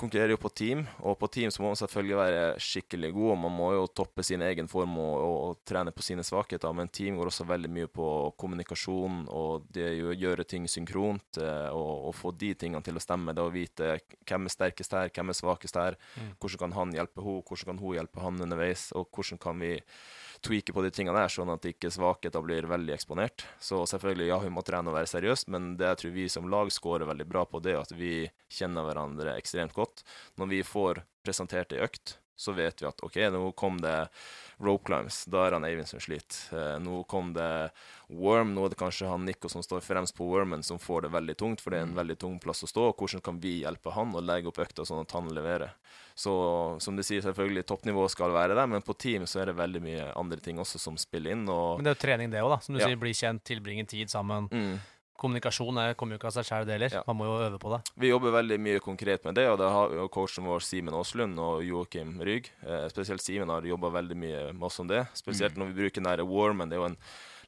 Speaker 3: konkurrerer jo på team, og på team så må man selvfølgelig være skikkelig god, og man må jo toppe sin egen form og, og, og trene på sine svakheter, men team går også veldig mye på kommunikasjon og det å gjøre ting synkront, eh, og, og få de tingene til å stemme. Det å vite hvem er sterkest her, hvem er svakest her,
Speaker 1: Mm.
Speaker 3: hvordan kan han hjelpe henne, hvordan kan hun hjelpe han underveis, og hvordan kan vi tweake på de tingene der, sånn at ikke svakheter blir veldig eksponert. Så selvfølgelig, ja, hun må trene og være seriøs, men det jeg tror vi som lag scorer veldig bra på, det at vi kjenner hverandre ekstremt godt. Når vi får presentert ei økt, så vet vi at OK, nå kom det rope climbs. Da er han Eivind som sliter. Eh, nå kom det worm. Nå er det kanskje han Nico som står fremst på wormen, som får det veldig tungt, for det er en veldig tung plass å stå. Hvordan kan vi hjelpe han å legge opp økta sånn at han leverer? Så som du sier, selvfølgelig toppnivået skal være der, men på team så er det veldig mye andre ting også som spiller inn. og
Speaker 1: Men det er jo trening, det òg, da. Som du
Speaker 3: Ja.
Speaker 1: sier, bli kjent, tilbringe tid sammen.
Speaker 3: mm.
Speaker 1: Kommunikasjon er, kommer jo ikke av seg sjøl, det heller.
Speaker 3: Ja.
Speaker 1: Man må jo øve på det.
Speaker 3: Vi jobber veldig mye konkret med det, og det har jo coachen vår Simen Aaslund og Joakim Rygg. Eh, spesielt Simen har jobba veldig mye med oss om det. Spesielt når vi bruker den der warmen. Det er jo en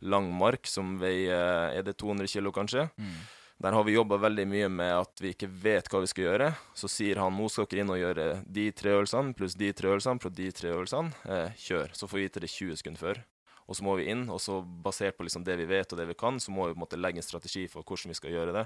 Speaker 3: lang mark som veier Er det 200 kilo, kanskje?
Speaker 2: Mm.
Speaker 3: Der har vi jobba veldig mye med at vi ikke vet hva vi skal gjøre. Så sier han nå skal dere inn og gjøre de tre øvelsene pluss de tre øvelsene pluss de tre øvelsene. Eh, kjør. Så får vi vite det 20 sekunder før. Og så må vi inn, og så basert på liksom det vi vet og det vi kan, så må vi på en måte legge en strategi for hvordan vi skal gjøre det,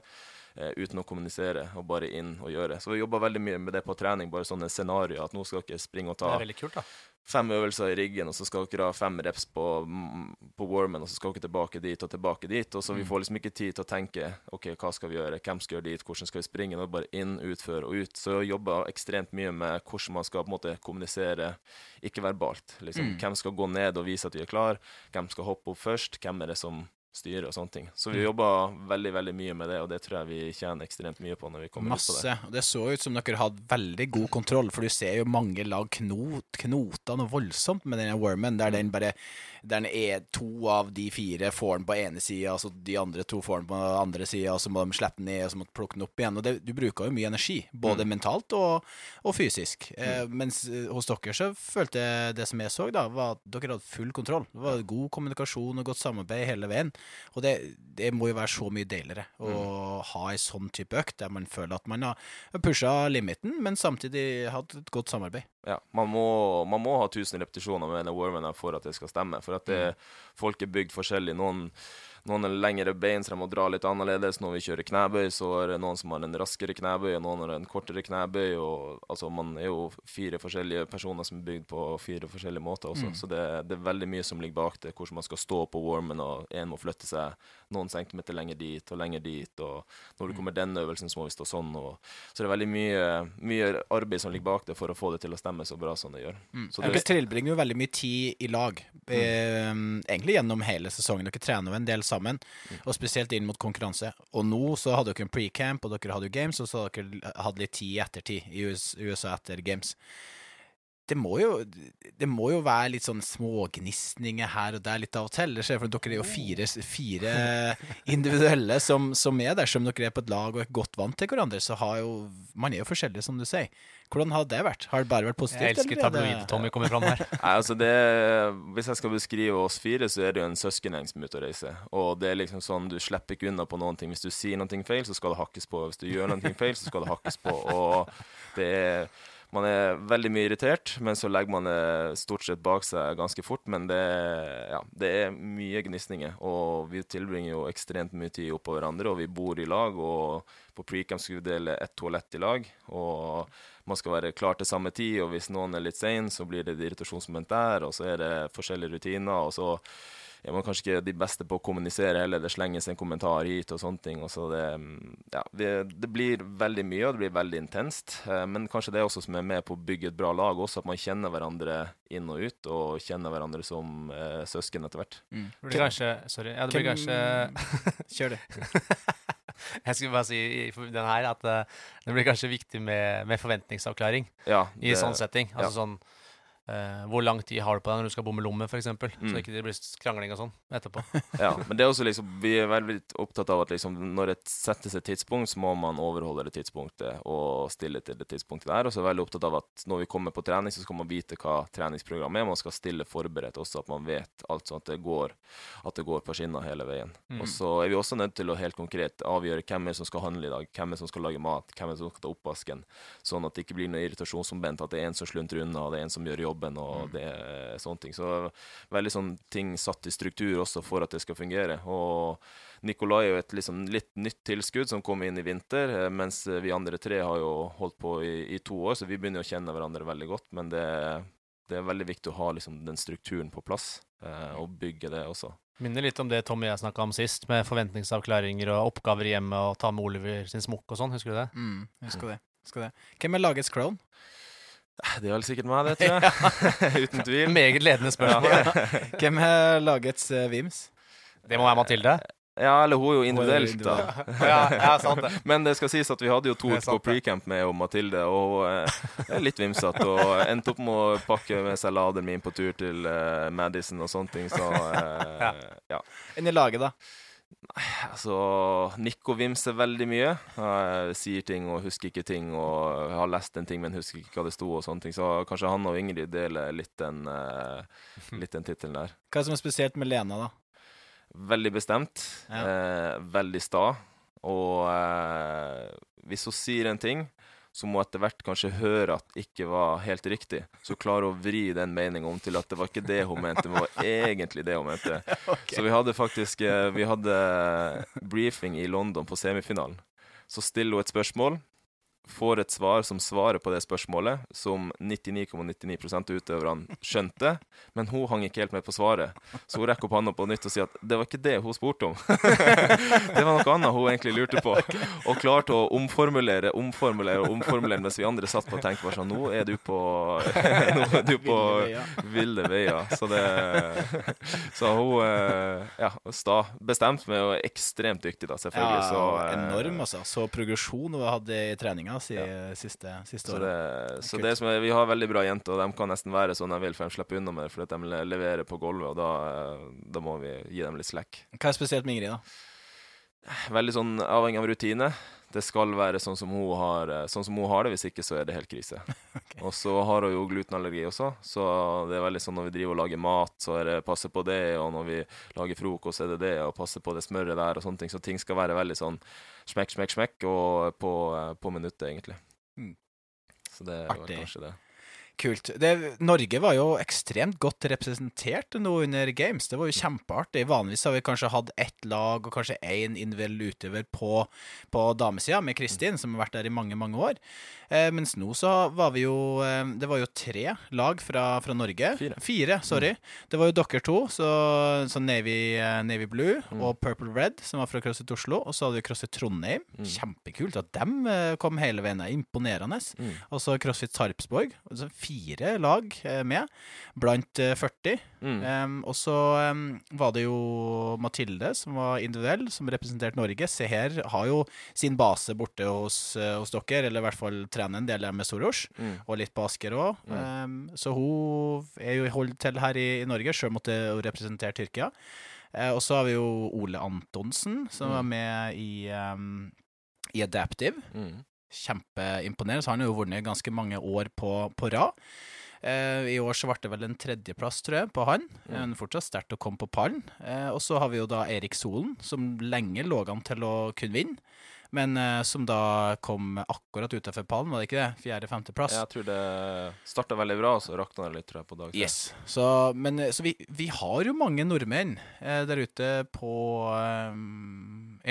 Speaker 3: eh, uten å kommunisere, og bare inn og gjøre. Så vi jobber veldig mye med det på trening, bare sånne scenarioer, at nå skal dere springe og ta Det
Speaker 1: er veldig kult, da.
Speaker 3: Fem øvelser i riggen, og så skal dere ha fem reps på, mm, på warmen, og så skal dere tilbake dit og tilbake dit. Og så vi
Speaker 2: Mm.
Speaker 3: får liksom ikke tid til å tenke OK, hva skal vi gjøre, hvem skal gjøre dit, hvordan skal vi springe? Nå bare inn, utføre og ut. Så jeg jobber ekstremt mye med hvordan man skal på en måte kommunisere ikke-verbalt. Liksom,
Speaker 2: Mm.
Speaker 3: Hvem skal gå ned og vise at vi er klar, hvem skal hoppe opp først, hvem er det som styrer og sånne ting. Så vi
Speaker 1: jobba
Speaker 3: jobber veldig veldig mye med det, og det tror jeg vi tjener ekstremt mye på når vi kommer ut på det.
Speaker 2: Og det så ut som dere hadde veldig god kontroll, for du ser jo mange lag knot, knota noe voldsomt med denne wormen, der den bare der den er to av de fire får den på ene sida, så de andre to får den på andre sida, så må de slippe den ned, og så må de plukke den opp igjen. Og det, du bruker jo mye energi, både mentalt og, og fysisk. Eh, mens eh, hos dere så følte jeg det som jeg så, da, var at dere hadde full kontroll. Det var god kommunikasjon og godt samarbeid hele veien. Og det, det må jo være så mye deiligere å ha ei sånn type økt, der man føler at man har pusha limiten, men samtidig hatt et godt samarbeid.
Speaker 3: Ja, man må, man må ha 1000 repetisjoner med denne warmen for at det skal stemme. For at det, folk er bygd forskjellig. Noen, noen har lengre bein, så de må dra litt annerledes. Når vi kjører knebøy, så er det noen som har en raskere knebøy, og noen har en kortere knebøy. Og, altså, man er jo fire forskjellige personer som er bygd på fire forskjellige måter også.
Speaker 2: Mm.
Speaker 3: Så det, det er veldig mye som ligger bak det. Hvordan man skal stå på warmen, og en må flytte seg noen centimeter lenger dit og lenger dit. Og når du kommer den øvelsen, så må vi stå sånn. Og, så det er veldig mye, mye arbeid som ligger bak det for å få det til å stemme så bra som det gjør. Så
Speaker 2: Dere tilbringer jo veldig mye tid i lag, eh, egentlig gjennom hele sesongen. Dere trener jo en del sammen, og spesielt inn mot konkurranse. Og nå så hadde dere en pre-camp, og dere hadde jo games, og så hadde dere litt tid i ettertid i USA etter games. Det må, jo, det må jo være litt sånn smågnisninger her og der litt av og til. Det skjer, for dere er jo fire, fire individuelle som, som er der. Selv om dere er på et lag og er godt vant til hverandre, så har jo Man er jo forskjellig, som du sier. Hvordan har det vært? Har det bare vært positivt?
Speaker 1: Jeg elsker
Speaker 2: er
Speaker 1: tabloid-Tommy kommer fram her. [LAUGHS]
Speaker 3: Nei, altså det, hvis jeg skal beskrive oss fire, så er det jo en søskengjeng som er ute og reiser. Og det er liksom sånn, du slipper ikke unna på noen ting. Hvis du sier noe feil, så skal det hakkes på. Hvis du gjør noe feil, så skal det hakkes på. Og det er man er veldig mye irritert, men så legger man det stort sett bak seg ganske fort. Men det, ja, det er mye gnisninger, og vi tilbringer jo ekstremt mye tid oppå hverandre. Og vi bor i lag, og på precamp skal vi dele ett toalett i lag. Og man skal være klar til samme tid, og hvis noen er litt sein, så blir det et irritasjonsmoment der, og så er det forskjellige rutiner. og så er man kanskje ikke de beste på å kommunisere heller. Det slenges en kommentar hit og sånne ting. Og så det, ja, det, det blir veldig mye, og det blir veldig intenst. Eh, Men kanskje det er også som er med på å bygge et bra lag også, at man kjenner hverandre inn og ut, og kjenner hverandre som eh, søsken etter hvert.
Speaker 2: Mm.
Speaker 1: Det blir kanskje Sorry. Ja, det blir kanskje [LAUGHS]
Speaker 2: Kjør det. [LAUGHS]
Speaker 1: Jeg skulle bare si i den her at eh, det blir kanskje viktig med, med forventningsavklaring
Speaker 3: Ja,
Speaker 1: i
Speaker 3: det-
Speaker 1: sånn setting. Altså
Speaker 3: ja.
Speaker 1: sånn eh, hvor lang tid har du på deg når du skal bomme lomme, f.eks.,
Speaker 3: Mm.
Speaker 1: så ikke det blir krangling og sånn etterpå. [LAUGHS]
Speaker 3: Ja, men det er også liksom Vi er veldig opptatt av at liksom når det settes et tidspunkt, så må man overholde det tidspunktet og stille til det tidspunktet der. Og så er vi veldig opptatt av at når vi kommer på trening, så skal man vite hva treningsprogrammet er. Man skal stille forberedt også, at man vet alt sånn at det går, at det går på skinner hele veien.
Speaker 1: Mm.
Speaker 3: Og så er vi også nødt til å helt konkret avgjøre hvem er som skal handle i dag, hvem er som skal lage mat, hvem er som skal ta oppvasken, sånn at det ikke blir noe irritasjonsmoment, at det er en som sluntrer unna, det er en som gjør jobben, og det er sånne ting. Så veldig sånn ting satt i struktur også for at det skal fungere. Og Nikolai er jo et liksom litt nytt tilskudd som kom inn i vinter, eh, mens vi andre tre har jo holdt på i, i to år, så vi begynner å kjenne hverandre veldig godt. Men det, det er veldig viktig å ha liksom den strukturen på plass, eh, og bygge det også.
Speaker 1: Minner litt om det Tommy og jeg snakka om sist, med forventningsavklaringer og oppgaver i hjemmet og ta med Oliver sin smokk og sånn. Husker du det?
Speaker 2: Mm, husker det. Husker det. Hvem er lagets clown?
Speaker 3: Det er vel sikkert meg, det, tror jeg. [LAUGHS] Uten tvil.
Speaker 1: Meget ledende spørsmål. [LAUGHS]
Speaker 2: Hvem er lagets uh, Vims?
Speaker 1: Det må være Mathilde.
Speaker 3: Ja, eller hun er jo individuelt, da. [LAUGHS]
Speaker 1: ja, ja, sant det.
Speaker 3: Men det skal sies at vi hadde jo to på pre-camp med og Mathilde, og hun er litt vimsete. Og endte opp med å pakke med seg laderen min på tur til uh, Madison og sånne ting, så eh, ja.
Speaker 2: Enn i laget, da?
Speaker 3: Altså, Nico vimser veldig mye. Jeg sier ting og husker ikke ting, og har lest en ting, men husker ikke hva det sto, og sånne ting. Så kanskje han og Ingrid deler litt den, eh, litt den tittelen der. [LAUGHS]
Speaker 2: Hva som er spesielt med Lena, da?
Speaker 3: Veldig bestemt.
Speaker 2: Ja.
Speaker 3: Eh, veldig sta. Og eh, hvis hun sier en ting som hun etter hvert kanskje hører at ikke var helt riktig, så klarer hun å vri den meninga om til at det var ikke det hun mente, men det var egentlig det hun mente. [LAUGHS] Så vi hadde faktisk eh, Vi hadde briefing i London på semifinalen. Så stiller hun et spørsmål, får et svar som svarer på det spørsmålet, som 99,99 av utøverne skjønte, men hun hang ikke helt med på svaret. Så hun rekker opp hånda på nytt og sier at det var ikke det hun spurte om. [LAUGHS] det var noe annet hun egentlig lurte på. Og klarte å omformulere, omformulere og omformulere mens vi andre satt på og tenkte bare sånn Nå er du på [LAUGHS] Nå er du på
Speaker 2: Ville veier.
Speaker 3: Så det Så hun eh, Ja, sta. Bestemt, er ekstremt dyktig, da, selvfølgelig.
Speaker 2: Ja,
Speaker 3: så, eh,
Speaker 2: enorm, altså. Så progresjon hun hadde i treninga si, siste, siste
Speaker 3: Så,
Speaker 2: året.
Speaker 3: det, så det som er, vi har veldig bra jenter, og de kan nesten være sånn de vil, for de slipper unna med det fordi de leverer på gulvet, og da, eh, da må vi gi dem litt slack.
Speaker 2: Hva er spesielt med Ingrid, da?
Speaker 3: Veldig sånn avhengig av rutine. Det skal være sånn som hun har, eh, sånn som hun har det, hvis ikke så er det helt krise. [LAUGHS] Og så har hun jo glutenallergi også, så det er veldig sånn når vi driver og lager mat, så er det passe på det, og når vi lager frokost, er det det, og passe på det smøret der, og sånne ting. Så ting skal være veldig sånn smekk, smekk, smekk, og på, eh, på minuttet, egentlig.
Speaker 2: Mm.
Speaker 3: Så det er vel kanskje det.
Speaker 2: Kult. Det, Norge var jo ekstremt godt representert nå under Games. Det var jo kjempeartig. Vanligvis har vi kanskje hatt ett lag og kanskje én individuell utøver på, på damesida, med Kristin, som har vært der i mange, mange år. Eh, mens nå så var vi jo eh, Det var jo tre lag fra, fra Norge.
Speaker 3: Fire.
Speaker 2: sorry. Det var jo dere to, så, så Navy, eh, Navy Blue
Speaker 3: Mm.
Speaker 2: og Purple Red, som var fra CrossFit Oslo. Og så hadde vi CrossFit Trondheim.
Speaker 3: Mm.
Speaker 2: Kjempekult at dem kom hele veien. Er Imponerende.
Speaker 3: Mm.
Speaker 2: Og så CrossFit Sarpsborg. Altså fire lag med, blant eh, 40.
Speaker 3: Mm.
Speaker 2: Em, og så em, var det jo Mathilde, som var individuell, som representerte Norge. Se her har jo sin base borte hos, hos dere, eller i hvert fall trener en del med Soros.
Speaker 3: Mm.
Speaker 2: Og litt på Asker òg. så hun er jo holdt til her i, i Norge, sjøl måtte hun representere Tyrkia. Uh, og så har vi jo Ole Antonsen, som
Speaker 3: Mm.
Speaker 2: var med i, um, i Adaptive
Speaker 3: Mm.
Speaker 2: kjempeimponerende. Så har han jo vunnet ganske mange år på, på rad. Uh, I år så ble det vel en tredjeplass, tror jeg, på han.
Speaker 3: Mm.
Speaker 2: Men fortsatt sterkt å komme på pallen. Uh, og så har vi jo da Erik Solen, som lenge lå an til å kunne vinne. Men uh, som da kom akkurat utenfor pallen, var det ikke det? Fjerde-femteplass.
Speaker 3: Jeg tror det starta veldig bra, og så rakna det litt tror jeg, på dag tre.
Speaker 2: Yes. Så, men, eh, så vi, vi har jo mange nordmenn uh, der ute på eh,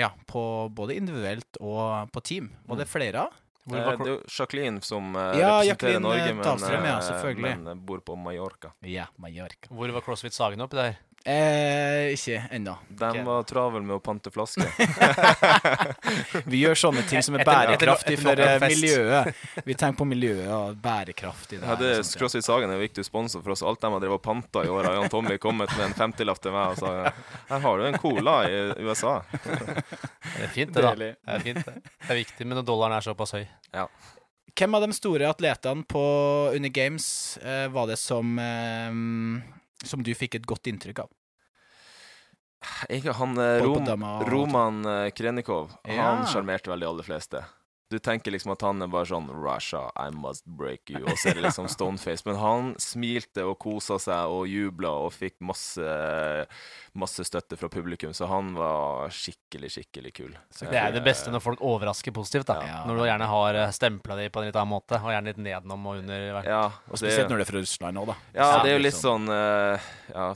Speaker 2: Ja, på både individuelt og på team. Var det flere av?
Speaker 1: Hvor det,
Speaker 3: det er jo Jacqueline som uh,
Speaker 2: Ja,
Speaker 3: representerer
Speaker 2: Jacqueline,
Speaker 3: Norge, men,
Speaker 2: ja,
Speaker 3: men bor på Mallorca.
Speaker 2: Ja, Mallorca.
Speaker 1: Hvor var CrossFit Sagen oppi der?
Speaker 2: Eh, ikke ennå.
Speaker 3: De
Speaker 1: okay.
Speaker 3: var travel med å pante flasker. [LAUGHS]
Speaker 2: Vi gjør sånne ting som er bærekraftig for eh, miljøet. [LAUGHS] Vi tenker på miljøet og bærekraft i det.
Speaker 3: Ja, det er. CrossFit Sagen er en viktig sponsor for oss. Alt de har drevet og panta i år, har Jan Tommy kommet med en 50-lapp til meg og sa her har du en cola i USA. [LAUGHS]
Speaker 1: Det er fint, det, da. Det er fint, det. Det er viktig, men når dollaren er såpass høy.
Speaker 2: Hvem av de store atletene på under Games eh, var det som eh, Som du fikk et godt inntrykk av?
Speaker 3: Ikke han eh, Rom, Roman eh, Krenikov,
Speaker 2: Ja.
Speaker 3: han sjarmerte vel de aller fleste. Du tenker liksom at han er bare sånn Russia, I must break you. Og så er det liksom [LAUGHS] stoneface. Men han smilte og kosa seg og jubla og fikk masse, masse støtte fra publikum, så han var skikkelig, skikkelig kul.
Speaker 1: Det er det beste når folk overrasker positivt. da.
Speaker 2: Ja.
Speaker 1: Når du gjerne har stempla de på en litt annen måte, og gjerne litt nedenom og under.
Speaker 3: Ja,
Speaker 2: Og
Speaker 3: og
Speaker 2: spesielt når det er fra Russland òg, da.
Speaker 3: ja, det er jo litt
Speaker 2: liksom-
Speaker 3: sånn eh, Ja,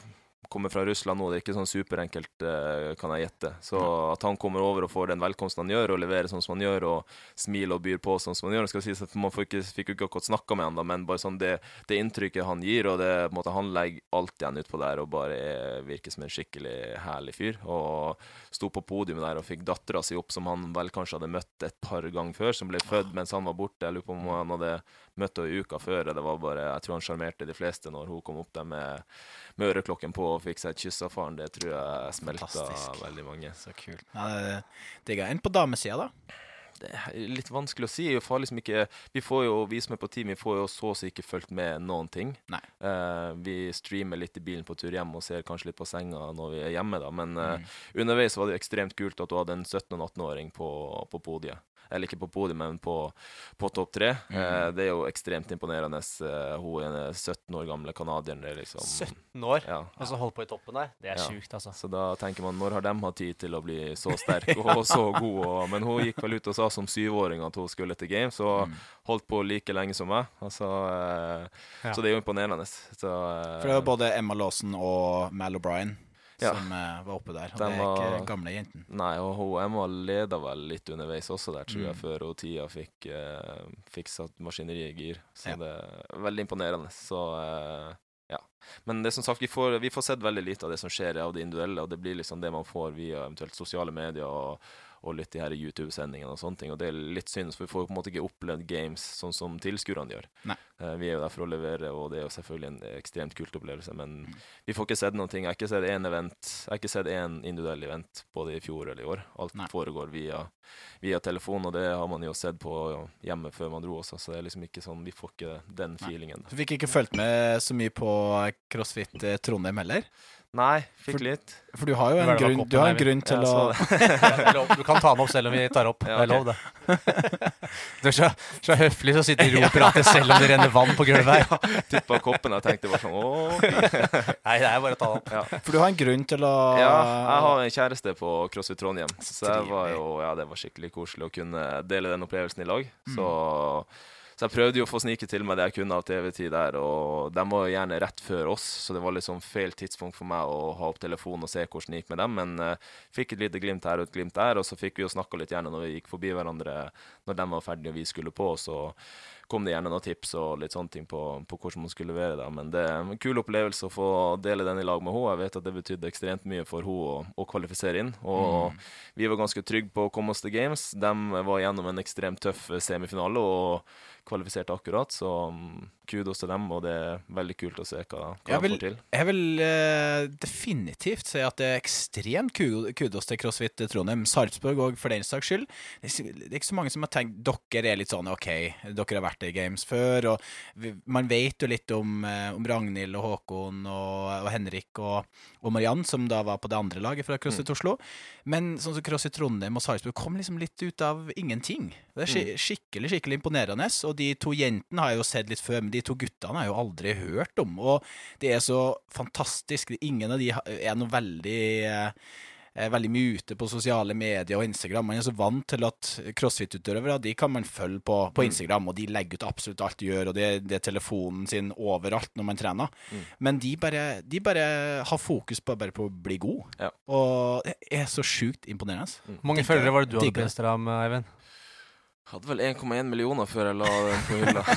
Speaker 3: kommer fra Russland nå, det er ikke sånn superenkelt, eh, kan jeg gjette. Så at han kommer over og får den velkomsten han gjør, og leverer sånn som han gjør, og smiler og byr på sånn som han gjør. Skal sies at Man fikk jo ikke akkurat snakka med han, da, men bare sånn det, det inntrykket han gir, og det på en måte han legger alt igjen utpå der og bare er, virker som en skikkelig herlig fyr. Og sto på podiumet der og fikk dattera si opp, som han vel kanskje hadde møtt et par ganger før, som ble født mens han var borte. Jeg lurer på om han hadde møtt henne uka før. Det var bare, Jeg tror han sjarmerte de fleste når hun kom opp der med, med øreklokken på og fikk seg et kyss av faren. Det tror jeg smelta
Speaker 2: Fantastisk.
Speaker 3: veldig mange.
Speaker 2: Så kult. Ja, Digga jeg. På damesida, da?
Speaker 3: Det er litt vanskelig å si. Vi får liksom ikke Vi får jo, vi som er på team, vi får jo så å si ikke fulgt med noen ting. Eh, vi streamer litt i bilen på tur hjem og ser kanskje litt på senga når vi er hjemme, da. Men uh,
Speaker 2: Mm.
Speaker 3: underveis var det jo ekstremt kult at du hadde en 17- og 18-åring på, på podiet. Eller ikke på podiet, men på, på topp tre.
Speaker 2: Mm.
Speaker 3: Eh, det er jo ekstremt imponerende. Eh, hun er en 17 år gamle canadieren. Er liksom
Speaker 1: 17 år,
Speaker 3: Ja.
Speaker 1: og så holde på i toppen der. Det er
Speaker 3: Ja.
Speaker 1: sjukt, altså.
Speaker 3: Så da tenker man, når har de hatt tid til å bli så sterk [LAUGHS] og så god? Og, men hun gikk vel ut og sa som syvåring at hun skulle til Games, og
Speaker 2: Mm.
Speaker 3: holdt på like lenge som meg. Altså, eh,
Speaker 1: Ja.
Speaker 3: Så det er jo imponerende. Så, eh,
Speaker 2: For det var både Emma Lawson og Mal O'Brien
Speaker 3: Ja.
Speaker 2: som eh, var oppe der. Og
Speaker 3: Den
Speaker 2: det er ikke gamle jenten.
Speaker 3: Nei, og H&M var leda vel litt underveis også der, tror jeg,
Speaker 2: Mm.
Speaker 3: før hun Tia fikk, uh, fikk satt maskineriet i gir. Så
Speaker 2: Ja.
Speaker 3: det er veldig imponerende. Så uh, ja. Men det som sagt, vi får, vi får sett veldig lite av det som skjer av det individuelle, og det blir liksom det man får via eventuelt sosiale medier og, og litt de her YouTube-sendingene og sånne ting. Og det er litt synd, for vi får på en måte ikke opplevd games sånn som tilskuerne gjør. Eh, vi er jo der for å levere, og det er jo selvfølgelig en ekstremt kult opplevelse, men
Speaker 2: Mm.
Speaker 3: vi får ikke sett noen ting. Jeg har ikke sett én event, jeg har ikke sett én individuell event både i fjor eller i år. Alt
Speaker 2: Nei.
Speaker 3: foregår via, via telefon, og det har man jo sett på hjemme før man dro også, så det er liksom ikke sånn, vi får ikke den
Speaker 2: Nei.
Speaker 3: feelingen.
Speaker 2: Du fikk ikke fulgt med så mye på CrossFit eh, Trondheim heller?
Speaker 3: Nei, fikk
Speaker 2: For-
Speaker 3: litt.
Speaker 2: For du har jo en grunn, du har en grunn til
Speaker 3: ja,
Speaker 2: å
Speaker 3: så. [LAUGHS] [LAUGHS]
Speaker 1: Du kan ta den opp selv om vi tar opp.
Speaker 3: Ja,
Speaker 1: Det er lov, det. Du er så, så høflig så sitter du og prater selv om det renner vann på gulvet her. [LAUGHS]
Speaker 3: Tippa koppen og tenkte bare sånn.
Speaker 1: Nei, det er bare å ta den opp.
Speaker 3: Ja.
Speaker 2: For du har en grunn til å
Speaker 3: ja, jeg har en kjæreste på CrossFit Trondheim, så var jo, ja, det var skikkelig koselig å kunne dele den opplevelsen i lag.
Speaker 2: Mm.
Speaker 3: Så, jeg prøvde jo å få snike til meg det jeg kunne av TV-tid der, og de var jo gjerne rett før oss, så det var liksom feil tidspunkt for meg å ha opp telefonen og se hvordan det gikk med dem, men uh, fikk et lite glimt her og et glimt der, og så fikk vi jo snakka litt gjerne når vi gikk forbi hverandre når de var ferdige og vi skulle på, så kom det gjerne noen tips og litt sånne ting på, på hvordan man skulle levere det. Men det er en kul opplevelse å få dele den i lag med henne. Jeg vet at det betydde ekstremt mye for henne å, å kvalifisere inn. Og
Speaker 2: Mm.
Speaker 3: vi var ganske trygge på å komme oss til Games. De var gjennom en ekstremt tøff semifinale og kvalifiserte akkurat, så mm, kudos til dem, og det er veldig kult å se hva, hva de får til.
Speaker 2: Jeg vil uh, definitivt si at det er ekstremt kudos til CrossFit Trondheim. Sarpsborg òg, for den saks skyld. Det er ikke- så mange som har tenkt Dere er litt sånn OK, dere har vært i Games før, og vi, man vet jo litt om, eh, om Ragnhild og Håkon og, og Henrik og, og Mariann, som da var på det andre laget fra CrossFit Oslo. Men sånn som CrossFit Trondheim og Sarpsborg kom liksom litt ut av ingenting. Det er ski skikkelig skikkelig imponerende. Og de to jentene har jeg jo sett litt før, men de to guttene har jeg jo aldri hørt om. Og det er så fantastisk. Ingen av de er noe veldig eh, veldig mye ute på sosiale medier og Instagram. Man er så vant til at crossfit-utøvere de kan man følge på, på Instagram, og de legger ut absolutt alt de gjør, og det, det er telefonen sin overalt når man trener.
Speaker 3: Mm.
Speaker 2: Men de bare, de bare har fokus på, bare på å bli god,
Speaker 3: Ja.
Speaker 2: og det er så sjukt imponerende.
Speaker 1: Hvor mange følgere var det du hadde på Instagram, Eivind?
Speaker 3: Hadde vel 1,1 millioner før jeg la den på hylla. [LAUGHS]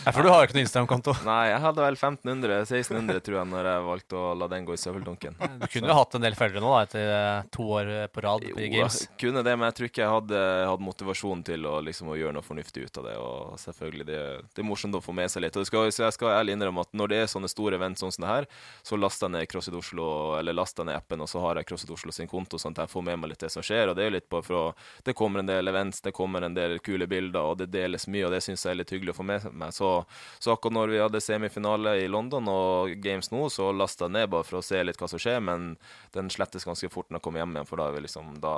Speaker 1: Ja, for du har jo ikke noen Instagram-konto.
Speaker 3: Nei, jeg hadde vel 1500-1600, tror jeg, når jeg valgte å la den gå i søppeldunken.
Speaker 1: Du kunne jo hatt en del følgere nå, da, etter eh, to år på rad
Speaker 3: Jo,
Speaker 1: i Games.
Speaker 3: Jo, kunne det, men jeg tror ikke jeg hadde, hadde motivasjon til å, liksom, å gjøre noe fornuftig ut av det. Og selvfølgelig, det, det er morsomt å få med seg litt. Og det skal, så jeg skal ærlig innrømme at når det er sånne store event sånn som det her, så laster jeg ned CrossFit Oslo, eller laster jeg ned appen, og så har jeg CrossFit Oslo sin konto, sånn at jeg får med meg litt det som skjer. Og det er jo litt bare for å Det kommer en del events, det kommer en en del kule bilder, og det deles mye, og det syns jeg er litt hyggelig å få med meg. Så, så akkurat når vi hadde semifinale i London og games nå, så lasta jeg ned bare for å se litt hva som skjer, men den slettes ganske fort når jeg kommer hjem igjen, for da, liksom, da,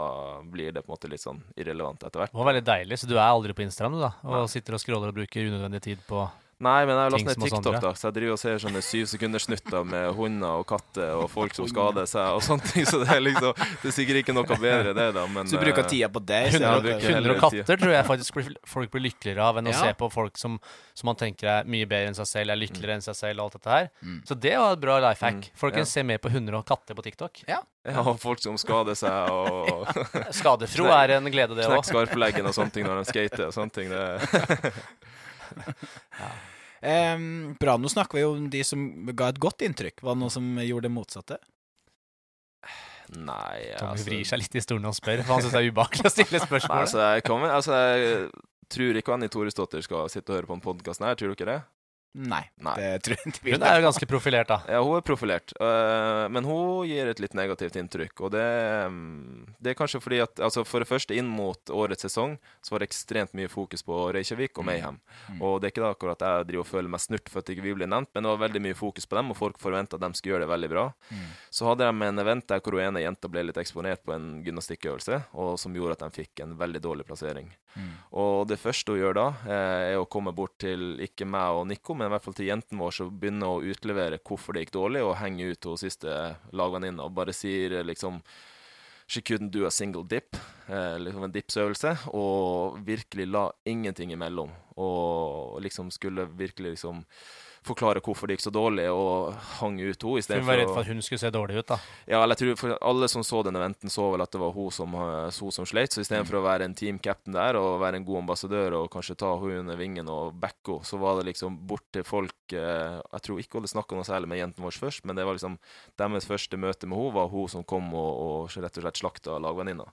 Speaker 3: blir det på en måte litt sånn irrelevant etter hvert.
Speaker 1: Det var veldig deilig, så du er aldri på Instagram, du da? Og sitter og scroller og bruker unødvendig tid på
Speaker 3: Nei, men jeg har lagt ned TikTok, da, så jeg driver og ser sånne syv sekunders snutter med hunder og katter og folk som skader seg og sånne ting, så det er liksom Det er sikkert ikke noe bedre, det, da, men
Speaker 2: Så du bruker
Speaker 3: eh,
Speaker 2: tida på det?
Speaker 3: Ja,
Speaker 1: Hunder hunder og katter tror jeg faktisk folk blir lykkeligere av enn å se på folk som, som man tenker er mye bedre enn seg selv, er lykkeligere enn seg selv og alt dette her.
Speaker 2: Mm.
Speaker 1: Så det var et bra life hack.
Speaker 3: Mm,
Speaker 1: Folkens,
Speaker 3: ja.
Speaker 1: se mer på hunder og katter på TikTok.
Speaker 3: Ja, Ja, og folk som skader seg og [LAUGHS]
Speaker 1: Skadefro er en glede, det
Speaker 3: knekker
Speaker 1: òg.
Speaker 3: skarpleggen og sånne ting når de skater og sånne ting. Det, [LAUGHS] [LAUGHS]
Speaker 2: Em, bra, nå snakker vi jo om de som ga et godt inntrykk. Var det noen som gjorde det motsatte?
Speaker 3: nei,
Speaker 1: Tommy
Speaker 3: altså
Speaker 1: vrir seg litt i stolen og spør, for han syns det er ubehagelig å stille [LAUGHS]
Speaker 3: Nei,
Speaker 1: spørsmål.
Speaker 3: altså, jeg, kommer, altså, jeg tror ikke Annie Toresdottir skal sitte og høre på en podkast her, tror du ikke det?
Speaker 2: Nei,
Speaker 3: Nei.
Speaker 2: det tror jeg ikke.
Speaker 1: Hun er jo ganske profilert, da.
Speaker 3: Ja, hun er profilert, øh, men hun gir et litt negativt inntrykk. Og det, mm, det er kanskje fordi at altså For det første, inn mot årets sesong, så var det ekstremt mye fokus på Reykjavik og Mayhem.
Speaker 2: Mm.
Speaker 3: Og det er ikke da akkurat jeg driver og føler meg snurt for at ikke vi blir nevnt, men det var veldig mye fokus på dem, og folk forventa at de skulle gjøre det veldig bra.
Speaker 2: Mm.
Speaker 3: Så hadde de en event der hvor hun ene jenta ble litt eksponert på en gymnastikkøvelse, og som gjorde at de fikk en veldig dårlig plassering.
Speaker 2: Mm.
Speaker 3: Og det første hun gjør da, eh, er å komme bort til ikke meg og Nico, men i hvert fall til jenten vår, som begynner å utlevere hvorfor det gikk dårlig, og henge ut hun siste lagvenninne og bare sier eh, liksom She couldn't do a single dip, eh, liksom en dipsøvelse, og virkelig la ingenting imellom. Og liksom skulle virkelig liksom forklare hvorfor det gikk så dårlig, og hang ut henne
Speaker 1: For hun var redd for at hun skulle se dårlig ut, da.
Speaker 3: ja, eller jeg tror alle som så den eventen, så vel at det var hun som, eh, hun som sleit. Så istedenfor å være en team captain der og være en god ambassadør og kanskje ta henne under vingen og backe henne, så var det liksom bort til folk eh, Jeg tror ikke Olle snakka noe særlig med jentene våre først, men det var liksom deres første møte med henne var hun som kom og, og rett og slett slakta lagvenninna.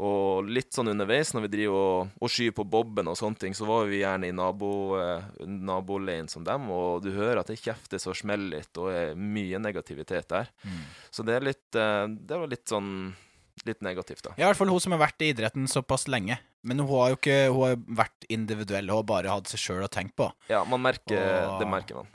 Speaker 3: Og litt sånn underveis, når vi driver og, og skyr på bobben og sånne ting, så var vi gjerne i nabo, eh, naboleien som dem, og du hører at det kjeftes og smeller litt, og er mye negativitet der.
Speaker 2: Mm.
Speaker 3: Så det er litt eh, Det var litt sånn Litt negativt, da.
Speaker 2: Ja, i hvert fall hun som har vært i idretten såpass lenge. Men hun har jo ikke Hun har vært individuell, hun har bare hatt seg sjøl å tenke på.
Speaker 3: Ja, man merker
Speaker 2: og,
Speaker 3: Det merker man.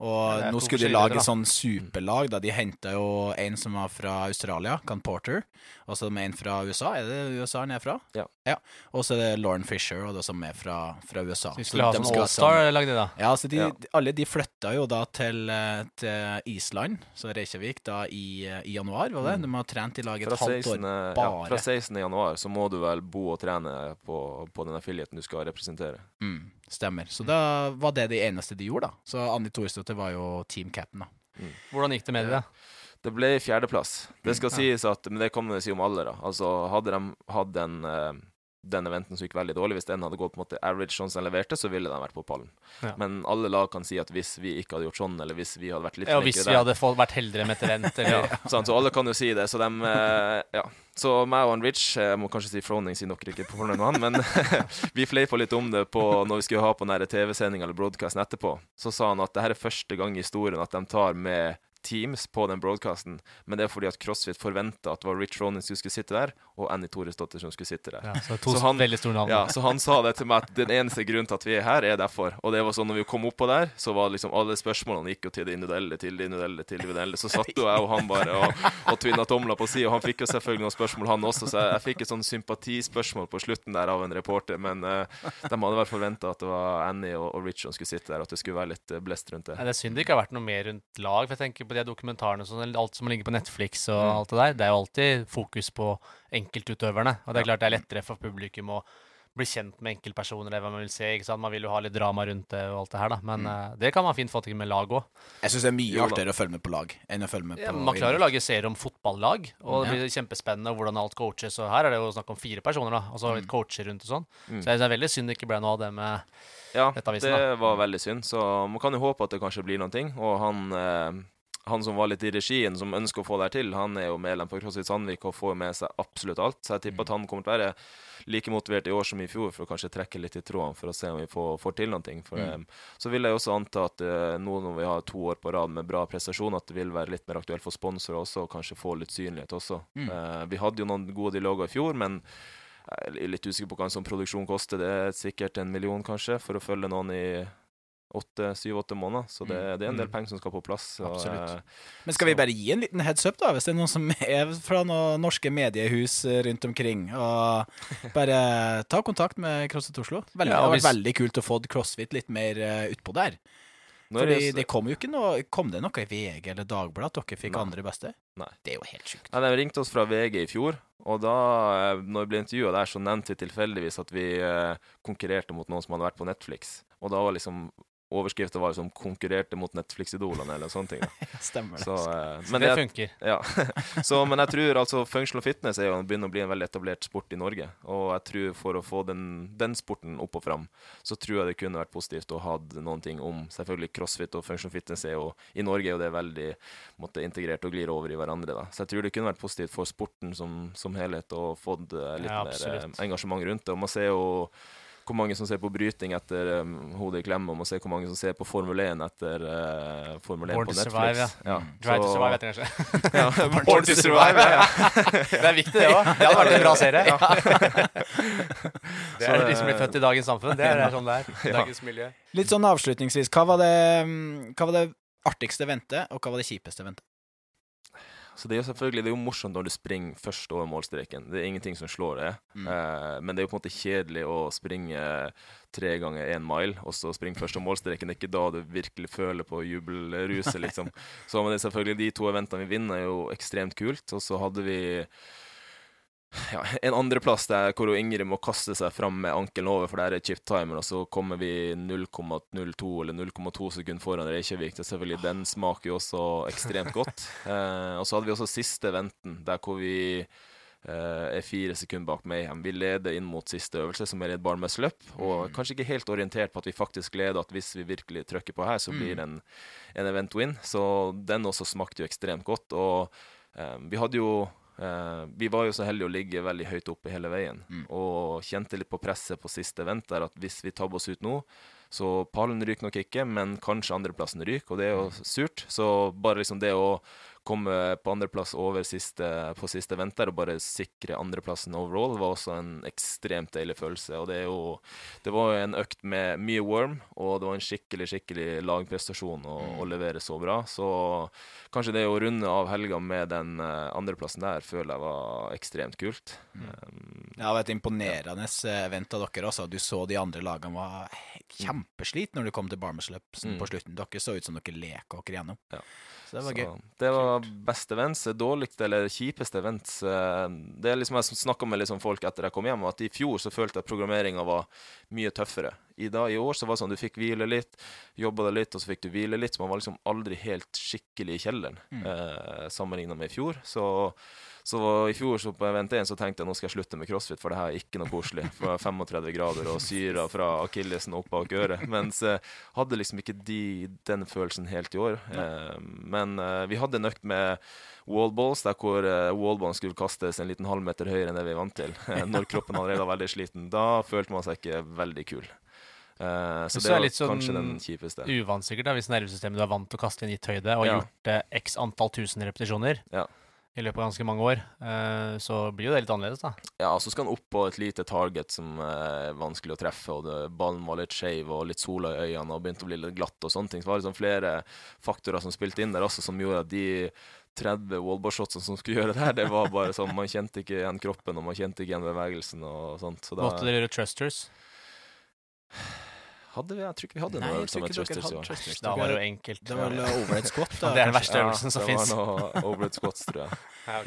Speaker 2: Og
Speaker 1: er
Speaker 2: nå skulle de lage
Speaker 1: da.
Speaker 2: sånn superlag. da De henta jo en som var fra Australia, Can Porter. Og så med en fra USA. Er det USA han er fra?
Speaker 3: Ja.
Speaker 2: Og så er det Lauren Fisher, og det som er fra, fra USA.
Speaker 1: Så de skulle ha
Speaker 2: de
Speaker 1: sånn
Speaker 2: skulle
Speaker 1: Allstar, lagde de da.
Speaker 2: Ja, så de,
Speaker 3: Ja.
Speaker 2: alle de flytta jo da til, eh, til Island, så Reykjavik, da i, eh, i januar, var det?
Speaker 3: Mm.
Speaker 2: De har trent i lag et halvt år bare.
Speaker 3: Ja, fra 16. januar så må du vel bo og trene på, på den affiliaten du skal representere.
Speaker 2: Mm, stemmer. Så da var det det eneste de gjorde, da. Så Anni Thorstøtte var jo team captain, da.
Speaker 1: Hvordan gikk det med det?
Speaker 3: Det ble fjerdeplass. Det skal sies at Men det kan man si om alle, da. Altså, hadde de hatt den, eh, den eventen som gikk veldig dårlig, hvis den hadde gått på en måte average sånn som den leverte, så ville de vært på pallen.
Speaker 1: Ja.
Speaker 3: Men alle lag kan si at hvis vi ikke hadde gjort sånn, eller hvis vi hadde vært litt
Speaker 1: Ja, hvis vi
Speaker 3: der-
Speaker 1: hadde fått, vært heldigere med talent, [LAUGHS] eller
Speaker 3: ja, sant, så alle kan jo si det. Så dem, eh, ja. Så meg og han Rich, jeg må kanskje si Froning siden dere ikke på fornøyd med han, men [LAUGHS] vi fleipa litt om det på når vi skulle ha på TV-sendinga eller broadcasten etterpå. Så sa han at det her er første gang i historien at de tar med Teams på den broadcasten, men det er fordi at CrossFit forventa at det var Rich Ronin som skulle sitte der, og Annie Thoresdottir som skulle sitte der.
Speaker 1: ja, så
Speaker 3: Så han-. Ja, så han sa det til meg at den eneste grunnen til at vi er her, er derfor. Og det var sånn når vi kom oppå der, så var liksom alle spørsmålene gikk jo til det individuelle, til det individuelle, til det individuelle. Så satt jo jeg og han bare og, og tvinna tomler på si, og han fikk jo selvfølgelig noen spørsmål, han også. Så jeg, jeg fikk et sånn sympatispørsmål på slutten der av en reporter, men uh, de hadde vel forventa at det var Annie og, og Rich som skulle sitte der, at det skulle være litt eh, blest rundt det.
Speaker 1: Ja, det er synd det ikke har vært noe mer rundt lag. For jeg tenker på de dokumentarene og sånn, alt som ligger på Netflix og
Speaker 3: Mm.
Speaker 1: alt det der. Det er jo alltid fokus på enkeltutøverne. Og det er klart det er lettere for publikum å bli kjent med enkeltpersoner, det er hva man vil se. ikke sant? Man vil jo ha litt drama rundt det og alt det her, da. Men eh, det kan man fint få til med lag òg.
Speaker 2: Jeg syns det er mye artigere å følge med på lag enn å følge med
Speaker 1: Ja,
Speaker 2: på
Speaker 1: man klarer å lage serier om fotballag, og det
Speaker 2: Ja.
Speaker 1: blir kjempespennende hvordan alt coaches. Og her er det jo snakk om fire personer, da. Og så litt coacher rundt og sånn.
Speaker 3: Mm.
Speaker 1: Så jeg er veldig synd det ikke ble noe av det med
Speaker 3: Ja,
Speaker 1: Nettavisen,
Speaker 3: det var veldig synd, så man kan jo håpe at det kanskje blir noen ting. Og han, eh, han som var litt i regien, som ønsker å få det her til, han er jo medlem på CrossFit Sandvik og får med seg absolutt alt. Så jeg tipper at han kommer til å være like motivert i år som i fjor for å kanskje trekke litt i trådene for å se om vi får, får til ting. For,
Speaker 2: Mm.
Speaker 3: eh, så vil jeg også anta at eh, nå når vi har to år på rad med bra prestasjon, at det vil være litt mer aktuelt for sponsorer også, og kanskje få litt synlighet også.
Speaker 2: Mm.
Speaker 3: Eh, vi hadde jo noen gode dialoger i fjor, men Jeg er litt usikker på hva en sånn produksjon koster. Det er sikkert en million, kanskje, for å følge noen i syv-åtte måneder. Så det, det, er en del
Speaker 1: Mm.
Speaker 3: penger som skal på plass. Og, eh,
Speaker 2: Men skal vi bare gi en liten heads up, da, hvis det er noen som [LAUGHS] er fra noen norske mediehus eh, rundt omkring, og bare ta kontakt med CrossFit Oslo? Veldig,
Speaker 1: Ja,
Speaker 2: det har vært veldig kult å få CrossFit litt mer uh, utpå der.
Speaker 3: er
Speaker 2: Fordi
Speaker 3: det,
Speaker 2: det kom jo ikke noe Kom det noe i VG eller Dagbladet at dere fikk
Speaker 3: Nei.
Speaker 2: andre beste?
Speaker 3: Nei.
Speaker 2: Det er jo helt sjukt.
Speaker 3: Nei, De ringte oss fra VG i fjor, og da eh, når vi ble intervjua der, så nevnte vi tilfeldigvis at vi eh, konkurrerte mot noen som hadde vært på Netflix. Og da var liksom Overskriften var som 'konkurrerte mot Netflix-idolene', eller sånne ting. Da. [LAUGHS]
Speaker 2: Stemmer det.
Speaker 3: Så, eh,
Speaker 1: Så det
Speaker 3: jeg,
Speaker 1: funker.
Speaker 3: ja. [LAUGHS] så, men jeg tror altså functional fitness er jo begynner å bli en veldig etablert sport i Norge. Og jeg tror for å få den, den sporten opp og fram, så tror jeg det kunne vært positivt å ha noen ting om Selvfølgelig crossfit og functional fitness er jo I Norge er jo det veldig måtte, integrert og glir over i hverandre. da. Så jeg tror det kunne vært positivt for sporten som, som helhet å fått litt
Speaker 1: Ja,
Speaker 3: mer eh, engasjement rundt det. Og man ser jo hvor mange som ser på bryting etter um, hodet i klem, og må se hvor mange som ser på Formel 1 etter uh, Formel 1
Speaker 1: Born
Speaker 3: på
Speaker 1: to
Speaker 3: Netflix.
Speaker 1: Survive,
Speaker 3: ja.
Speaker 1: Drive to survive, heter det kanskje. [LAUGHS]
Speaker 3: ja, Born to Survive, ja. [LAUGHS]
Speaker 1: Det er viktig, det òg. Det hadde vært en bra serie. [LAUGHS] Det er de som blir født i dagens samfunn. Det er, sånn det er. Dagens miljø.
Speaker 2: Litt sånn avslutningsvis, hva var det, mm, hva var det artigste ventet, og hva var det kjipeste ventet?
Speaker 3: Så det er jo selvfølgelig det er jo morsomt når du springer først over målstreken. Det er ingenting som slår det.
Speaker 2: Mm.
Speaker 3: Eh, men det er jo på en måte kjedelig å springe tre ganger én mile, og så springe først over målstreken. Det er ikke da du virkelig føler på jubelruset, [LAUGHS] liksom. så men det er selvfølgelig de to eventene vi vinner, er jo ekstremt kult. Og så hadde vi ja, en andreplass der hvor Ingrid må kaste seg fram med ankelen over, for der er chip timer, og så kommer vi 0,02 eller 0,2 sekunder foran Reykjavik. Det er selvfølgelig, Den smaker jo også ekstremt godt. [LAUGHS] Eh, og så hadde vi også siste venten, der hvor vi eh, er fire sekunder bak Mayhem. Vi leder inn mot siste øvelse, som er et barmøsløp, og
Speaker 2: Mm.
Speaker 3: kanskje ikke helt orientert på at vi faktisk leder, at hvis vi virkelig trykker på her, så blir det en, en event win. Så den også smakte jo ekstremt godt. Og eh, vi hadde jo eh, Vi var jo så heldige å ligge veldig høyt oppe hele veien,
Speaker 2: Mm.
Speaker 3: og kjente litt på presset på siste event der at hvis vi tabber oss ut nå, så pallen ryker nok ikke, men kanskje andreplassen ryker, og det er jo surt. Så bare liksom det å komme på andreplass over siste, på siste event der og bare sikre andreplassen overall, var også en ekstremt deilig følelse. Og det er jo Det var jo en økt med mye worm, og det var en skikkelig, skikkelig lagprestasjon å, å levere så bra. Så kanskje det å runde av helga med den eh, andreplassen der, føler jeg var ekstremt kult. Um,
Speaker 2: Ja, det var et imponerende ja. event av dere også. Du så de andre lagene var kjempeslit når du kom til Barmersløpsen
Speaker 3: Mm.
Speaker 2: på slutten. Dere så ut som dere leker dere gjennom.
Speaker 3: Ja.
Speaker 2: Så det var
Speaker 3: Så
Speaker 2: gøy.
Speaker 3: Det var beste events. Dårligste eller kjipeste events eh, Det er liksom Jeg snakka med liksom folk etter jeg kom hjem, at i fjor så følte jeg at programmeringa var mye tøffere. I dag i år så var det sånn du fikk hvile litt, jobba deg litt, og så fikk du hvile litt. Så man var liksom aldri helt skikkelig i kjelleren
Speaker 2: Mm.
Speaker 3: eh, sammenligna med i fjor. Så, så i fjor så på event 1 så tenkte jeg nå skal jeg slutte med crossfit, for det her er ikke noe koselig. For 35 grader og syra fra akillesen opp bak øret. Mens eh, hadde liksom ikke de, den følelsen helt i år. Eh, men eh, vi hadde en økt med wallballs, der hvor eh, wallballen skulle kastes en liten halvmeter høyere enn det vi er vant til. [LAUGHS] når kroppen allerede var veldig sliten. Da følte man seg ikke veldig kul. Eh, så
Speaker 1: Så
Speaker 3: det
Speaker 1: er litt sånn
Speaker 3: kanskje den kjipeste.
Speaker 1: Uvant sikkert, hvis nervesystemet du er vant til å kaste inn gitt høyde, og
Speaker 3: Ja.
Speaker 1: gjort det x antall tusen repetisjoner
Speaker 3: Ja.
Speaker 1: i løpet av ganske mange år, uh, så blir jo det litt annerledes, da.
Speaker 3: Ja, så skal han opp på et lite target som eh, er vanskelig å treffe, og det, ballen var litt skeiv og litt sola i øynene og begynte å bli litt glatt og sånne ting. Så var det liksom flere faktorer som spilte inn der også, som gjorde at de 30 wallboard-shotsene som skulle gjøre det her, det var bare sånn Man kjente ikke igjen kroppen, og man kjente ikke igjen bevegelsen og sånt. Så da
Speaker 1: Måtte dere gjøre trusters?
Speaker 3: Hadde vi Jeg tror ikke vi hadde
Speaker 2: Nei,
Speaker 3: noe øvelse med thrusters i år.
Speaker 2: trusters.
Speaker 1: Da var det jo enkelt.
Speaker 2: Det var overhead squat, da. [LAUGHS]
Speaker 1: Det er den verste øvelsen som finnes.
Speaker 3: var noe overhead squats, tror jeg.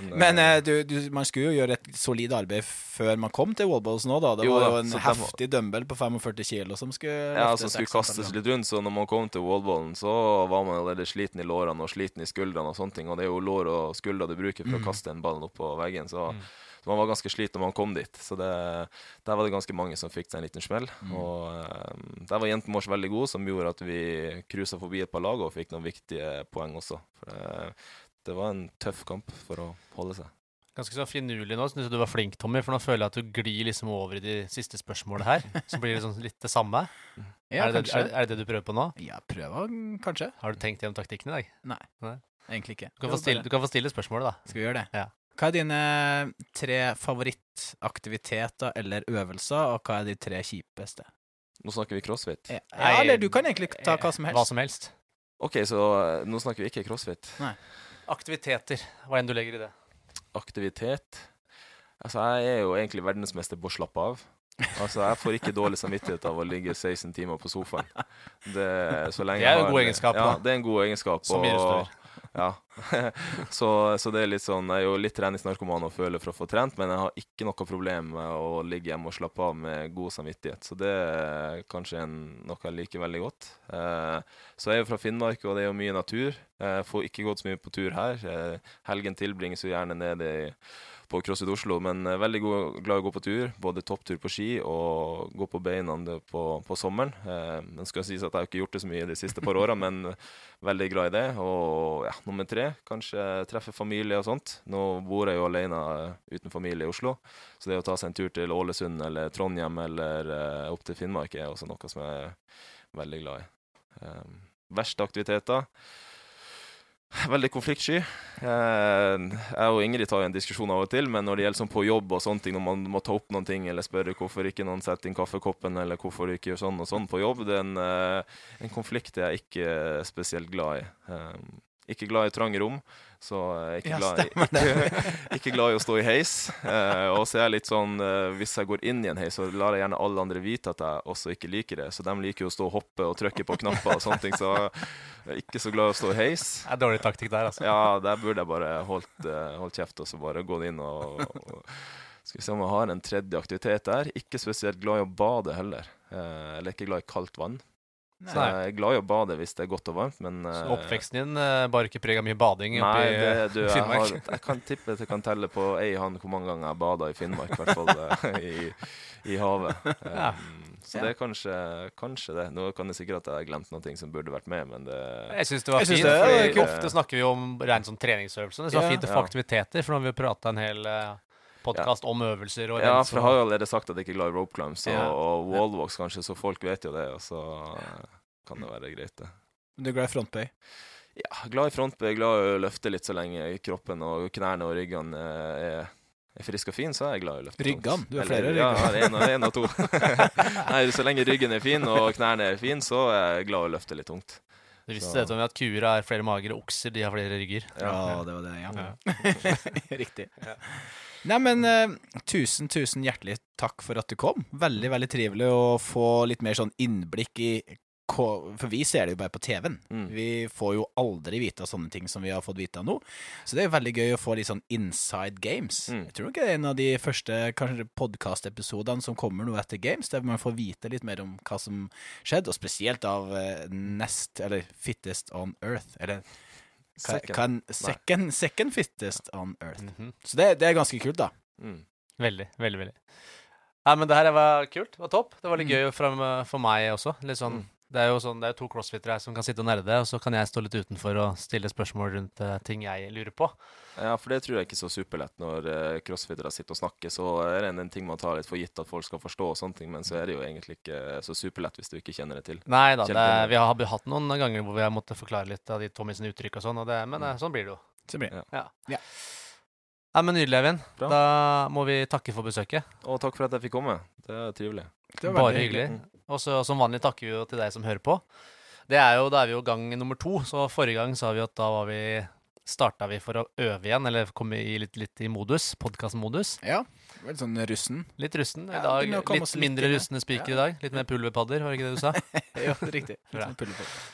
Speaker 3: Men,
Speaker 2: Men
Speaker 3: eh,
Speaker 2: du, du, man skulle jo gjøre et solid arbeid før man kom til wallballs nå, da. Det
Speaker 3: Jo
Speaker 2: var jo en heftig dumbbell på 45 kilo som skulle
Speaker 3: Ja, som skulle kastes litt rundt, så når man kom til wallballen, så var man allerede sliten i lårene og sliten i skuldrene og sånne ting, og det er jo lår og skuldre du bruker for
Speaker 2: Mm.
Speaker 3: å kaste en ball opp på veggen, så,
Speaker 1: Mm.
Speaker 3: Så man var ganske sliten når man kom dit. Så det, der var det ganske mange som fikk seg en liten smell.
Speaker 2: Mm.
Speaker 3: Og um, der var jentene våre veldig gode, som gjorde at vi cruisa forbi et par lag og fikk noen viktige poeng også. For det, det var en tøff kamp for å holde seg.
Speaker 1: Ganske så finurlig nå. Syns du var flink, Tommy, for nå føler jeg at du glir liksom over i de siste spørsmålene her. Så blir det liksom litt det samme.
Speaker 2: Ja,
Speaker 1: er, det, er, er det det du prøver på nå?
Speaker 2: Ja, prøver kanskje.
Speaker 1: Har du tenkt gjennom taktikken i dag?
Speaker 2: Nei,
Speaker 1: Nei.
Speaker 2: egentlig ikke.
Speaker 1: Du kan, få stille, du kan få stille spørsmålet, da.
Speaker 2: Skal vi gjøre det?
Speaker 1: Ja.
Speaker 2: Hva er dine tre favorittaktiviteter eller øvelser, og hva er de tre kjipeste?
Speaker 3: Nå snakker vi crossfit.
Speaker 2: Ja, eller du kan egentlig ta hva som
Speaker 1: Hva
Speaker 2: helst.
Speaker 1: som helst.
Speaker 3: OK, så eh, nå snakker vi ikke crossfit. Nei.
Speaker 1: Aktiviteter, hva enn du legger i det.
Speaker 3: Aktivitet Altså, jeg er jo egentlig verdensmester på å slappe av. Altså, Jeg får ikke dårlig samvittighet av å ligge 16 timer på sofaen. Det, så lenge
Speaker 1: Det er jo en god egenskap,
Speaker 3: Ja, det er en god egenskap.
Speaker 1: Som idrettsutøver.
Speaker 3: Ja. [LAUGHS] så, så det er litt sånn Jeg er jo litt treningsnarkoman og føler for å få trent, men jeg har ikke noe problem med å ligge hjemme og slappe av med god samvittighet. Så det er kanskje en, noe jeg liker veldig godt. Eh, så jeg er jo fra Finnmark, og det er jo mye natur. Jeg får ikke gått så mye på tur her. Eh, helgen tilbringes jo gjerne nede i på CrossFit Oslo, men er veldig god, glad i å gå på tur. Både topptur på ski og gå på beina på, på sommeren. Eh, men skal sies at jeg har ikke gjort det så mye de siste par årene, men veldig glad i det. Og ja, nummer tre, kanskje treffe familie og sånt. Nå bor jeg jo alene eh, uten familie i Oslo, så det å ta seg en tur til Ålesund eller Trondheim eller eh, opp til Finnmark er også noe som jeg er veldig glad i. Eh, verste aktiviteter? Veldig konfliktsky. Eh, jeg og Ingrid tar jo en diskusjon av og til, men når det gjelder sånn på jobb og sånne ting, når man må ta opp noen ting eller spørre hvorfor ikke noen setter inn kaffekoppen, eller hvorfor du ikke gjør sånn og sånn på jobb, det er en, eh, en konflikt jeg er ikke spesielt glad i. Eh, ikke glad i trange rom, så jeg er ikke,
Speaker 2: Ja,
Speaker 3: glad, ikke, [LAUGHS] ikke glad i å stå i heis. Eh, og så er jeg litt sånn eh, Hvis jeg går inn i en heis, så lar jeg gjerne alle andre vite at jeg også ikke liker det. Så de liker jo å stå og hoppe og trykke på knapper og sånne ting, så jeg er ikke så glad i å stå i heis.
Speaker 1: Det er dårlig taktikk der, altså.
Speaker 3: Ja, der burde jeg bare holdt, eh, holdt kjeft og så bare gått inn og, og Skal vi se om jeg har en tredje aktivitet der. Ikke spesielt glad i å bade heller. Eh, eller ikke glad i kaldt vann. Så jeg er glad i å bade hvis det er godt og varmt, men
Speaker 1: Så
Speaker 3: eh,
Speaker 1: oppveksten din eh, bare ikke av mye bading
Speaker 3: Nei,
Speaker 1: oppe i
Speaker 3: det, du, jeg,
Speaker 1: Finnmark?
Speaker 3: har, jeg kan tippe at jeg kan telle på ei hånd hvor mange ganger jeg bada i Finnmark, i hvert fall eh, i, i havet. [LAUGHS]
Speaker 1: Ja.
Speaker 3: Um, så det er kanskje, kanskje det. Nå kan det sikkert at jeg har glemt noe som burde vært med, men det
Speaker 1: Jeg syns det var fint.
Speaker 2: det
Speaker 1: fordi. Ofte snakker vi om rent sånn treningsøvelser. Det var
Speaker 2: Ja.
Speaker 1: fint å få
Speaker 3: Ja.
Speaker 1: aktiviteter, for nå har vi prata en hel uh, podkast om øvelser og
Speaker 3: Ja, for jeg har jo allerede sagt at jeg ikke er glad i rope climbs og,
Speaker 1: Ja.
Speaker 3: og wallwalks, kanskje, så folk vet jo det, og så kan det være greit, det.
Speaker 2: Du er glad i frontbøy?
Speaker 3: Ja, glad i frontbøy, glad i å løfte litt så lenge kroppen og knærne og ryggene eh, er, er frisk og fin, så er jeg glad i å løfte.
Speaker 2: Ryggene? Du har
Speaker 3: flere
Speaker 2: flere
Speaker 3: Ja,
Speaker 2: rygger.
Speaker 3: jeg har en, og- og to. [LAUGHS] Nei, så lenge ryggen er fin og knærne er fine, så er jeg glad i å løfte litt tungt.
Speaker 1: Du visste
Speaker 3: Så-
Speaker 1: det, Tommy, at kuer har flere mager, og okser de har flere rygger.
Speaker 2: Ja, det var det, ja.
Speaker 1: Ja. [LAUGHS]
Speaker 2: Riktig. Nei, men uh, tusen, tusen hjertelig takk for at du kom. Veldig, veldig trivelig å få litt mer sånn innblikk i For vi ser det jo bare på TV-en.
Speaker 3: Mm.
Speaker 2: Vi får jo aldri vite av sånne ting som vi har fått vite av nå. Så det er jo veldig gøy å få litt sånn inside games.
Speaker 3: Mm.
Speaker 2: Jeg tror ikke det er en av de første kanskje podkastepisodene som kommer nå etter games, der man får vite litt mer om hva som skjedde, og spesielt av eh, Nest, eller Fittest on Earth, eller
Speaker 3: Second.
Speaker 2: hva second, second fittest on earth.
Speaker 1: Mhm.
Speaker 2: Så det, det er ganske kult, da.
Speaker 3: Mm.
Speaker 1: Veldig, veldig. veldig. Nei, men det her var kult. Det var topp. Det var litt
Speaker 2: Mm.
Speaker 1: gøy for, for meg også. Litt sånn,
Speaker 3: Mm.
Speaker 1: Det er jo sånn, det er to crossfittere her som kan sitte og nerde, og så kan jeg stå litt utenfor og stille spørsmål rundt uh, ting jeg lurer på.
Speaker 3: Ja, for det tror jeg ikke er så superlett når uh, crossfittere sitter og snakker. Så er det en, en ting man tar litt for gitt at folk skal forstå, og sånne ting, men så er det jo egentlig ikke så superlett hvis du ikke kjenner det til.
Speaker 1: Nei da, det, vi har hatt noen ganger hvor vi har måttet forklare litt av de Tommy sine uttrykk og sånn, og det, men
Speaker 3: Mm.
Speaker 1: eh, sånn blir det jo.
Speaker 2: Så blir det.
Speaker 1: Ja.
Speaker 2: Ja.
Speaker 1: Nei, men Nydelig, Eivind. Da må vi takke for besøket.
Speaker 3: Og takk for at jeg fikk komme. Det er trivelig.
Speaker 2: Det var
Speaker 1: Bare hyggelig.
Speaker 3: hyggelig.
Speaker 1: Og så som vanlig takker vi jo til deg som hører på. Det er jo, Da er vi jo gang nummer to, så forrige gang sa vi at da var vi starta vi for å øve igjen, eller komme i litt, litt i modus, podkastmodus.
Speaker 2: Ja. Litt sånn russen.
Speaker 1: Litt russen. i dag.
Speaker 2: oss
Speaker 1: Litt mindre russende spiker
Speaker 2: Ja.
Speaker 1: i dag. Litt mer pulverpadder, var det ikke det du sa? [LAUGHS]
Speaker 2: jo, det er riktig. Sånn.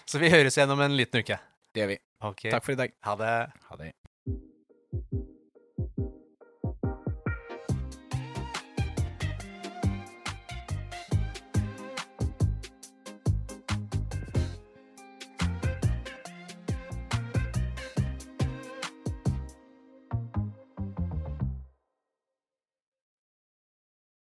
Speaker 1: Så vi høres igjen om en liten uke.
Speaker 2: Det gjør vi.
Speaker 1: Okay.
Speaker 2: Takk for i dag.
Speaker 1: Ha det.
Speaker 2: Ha det.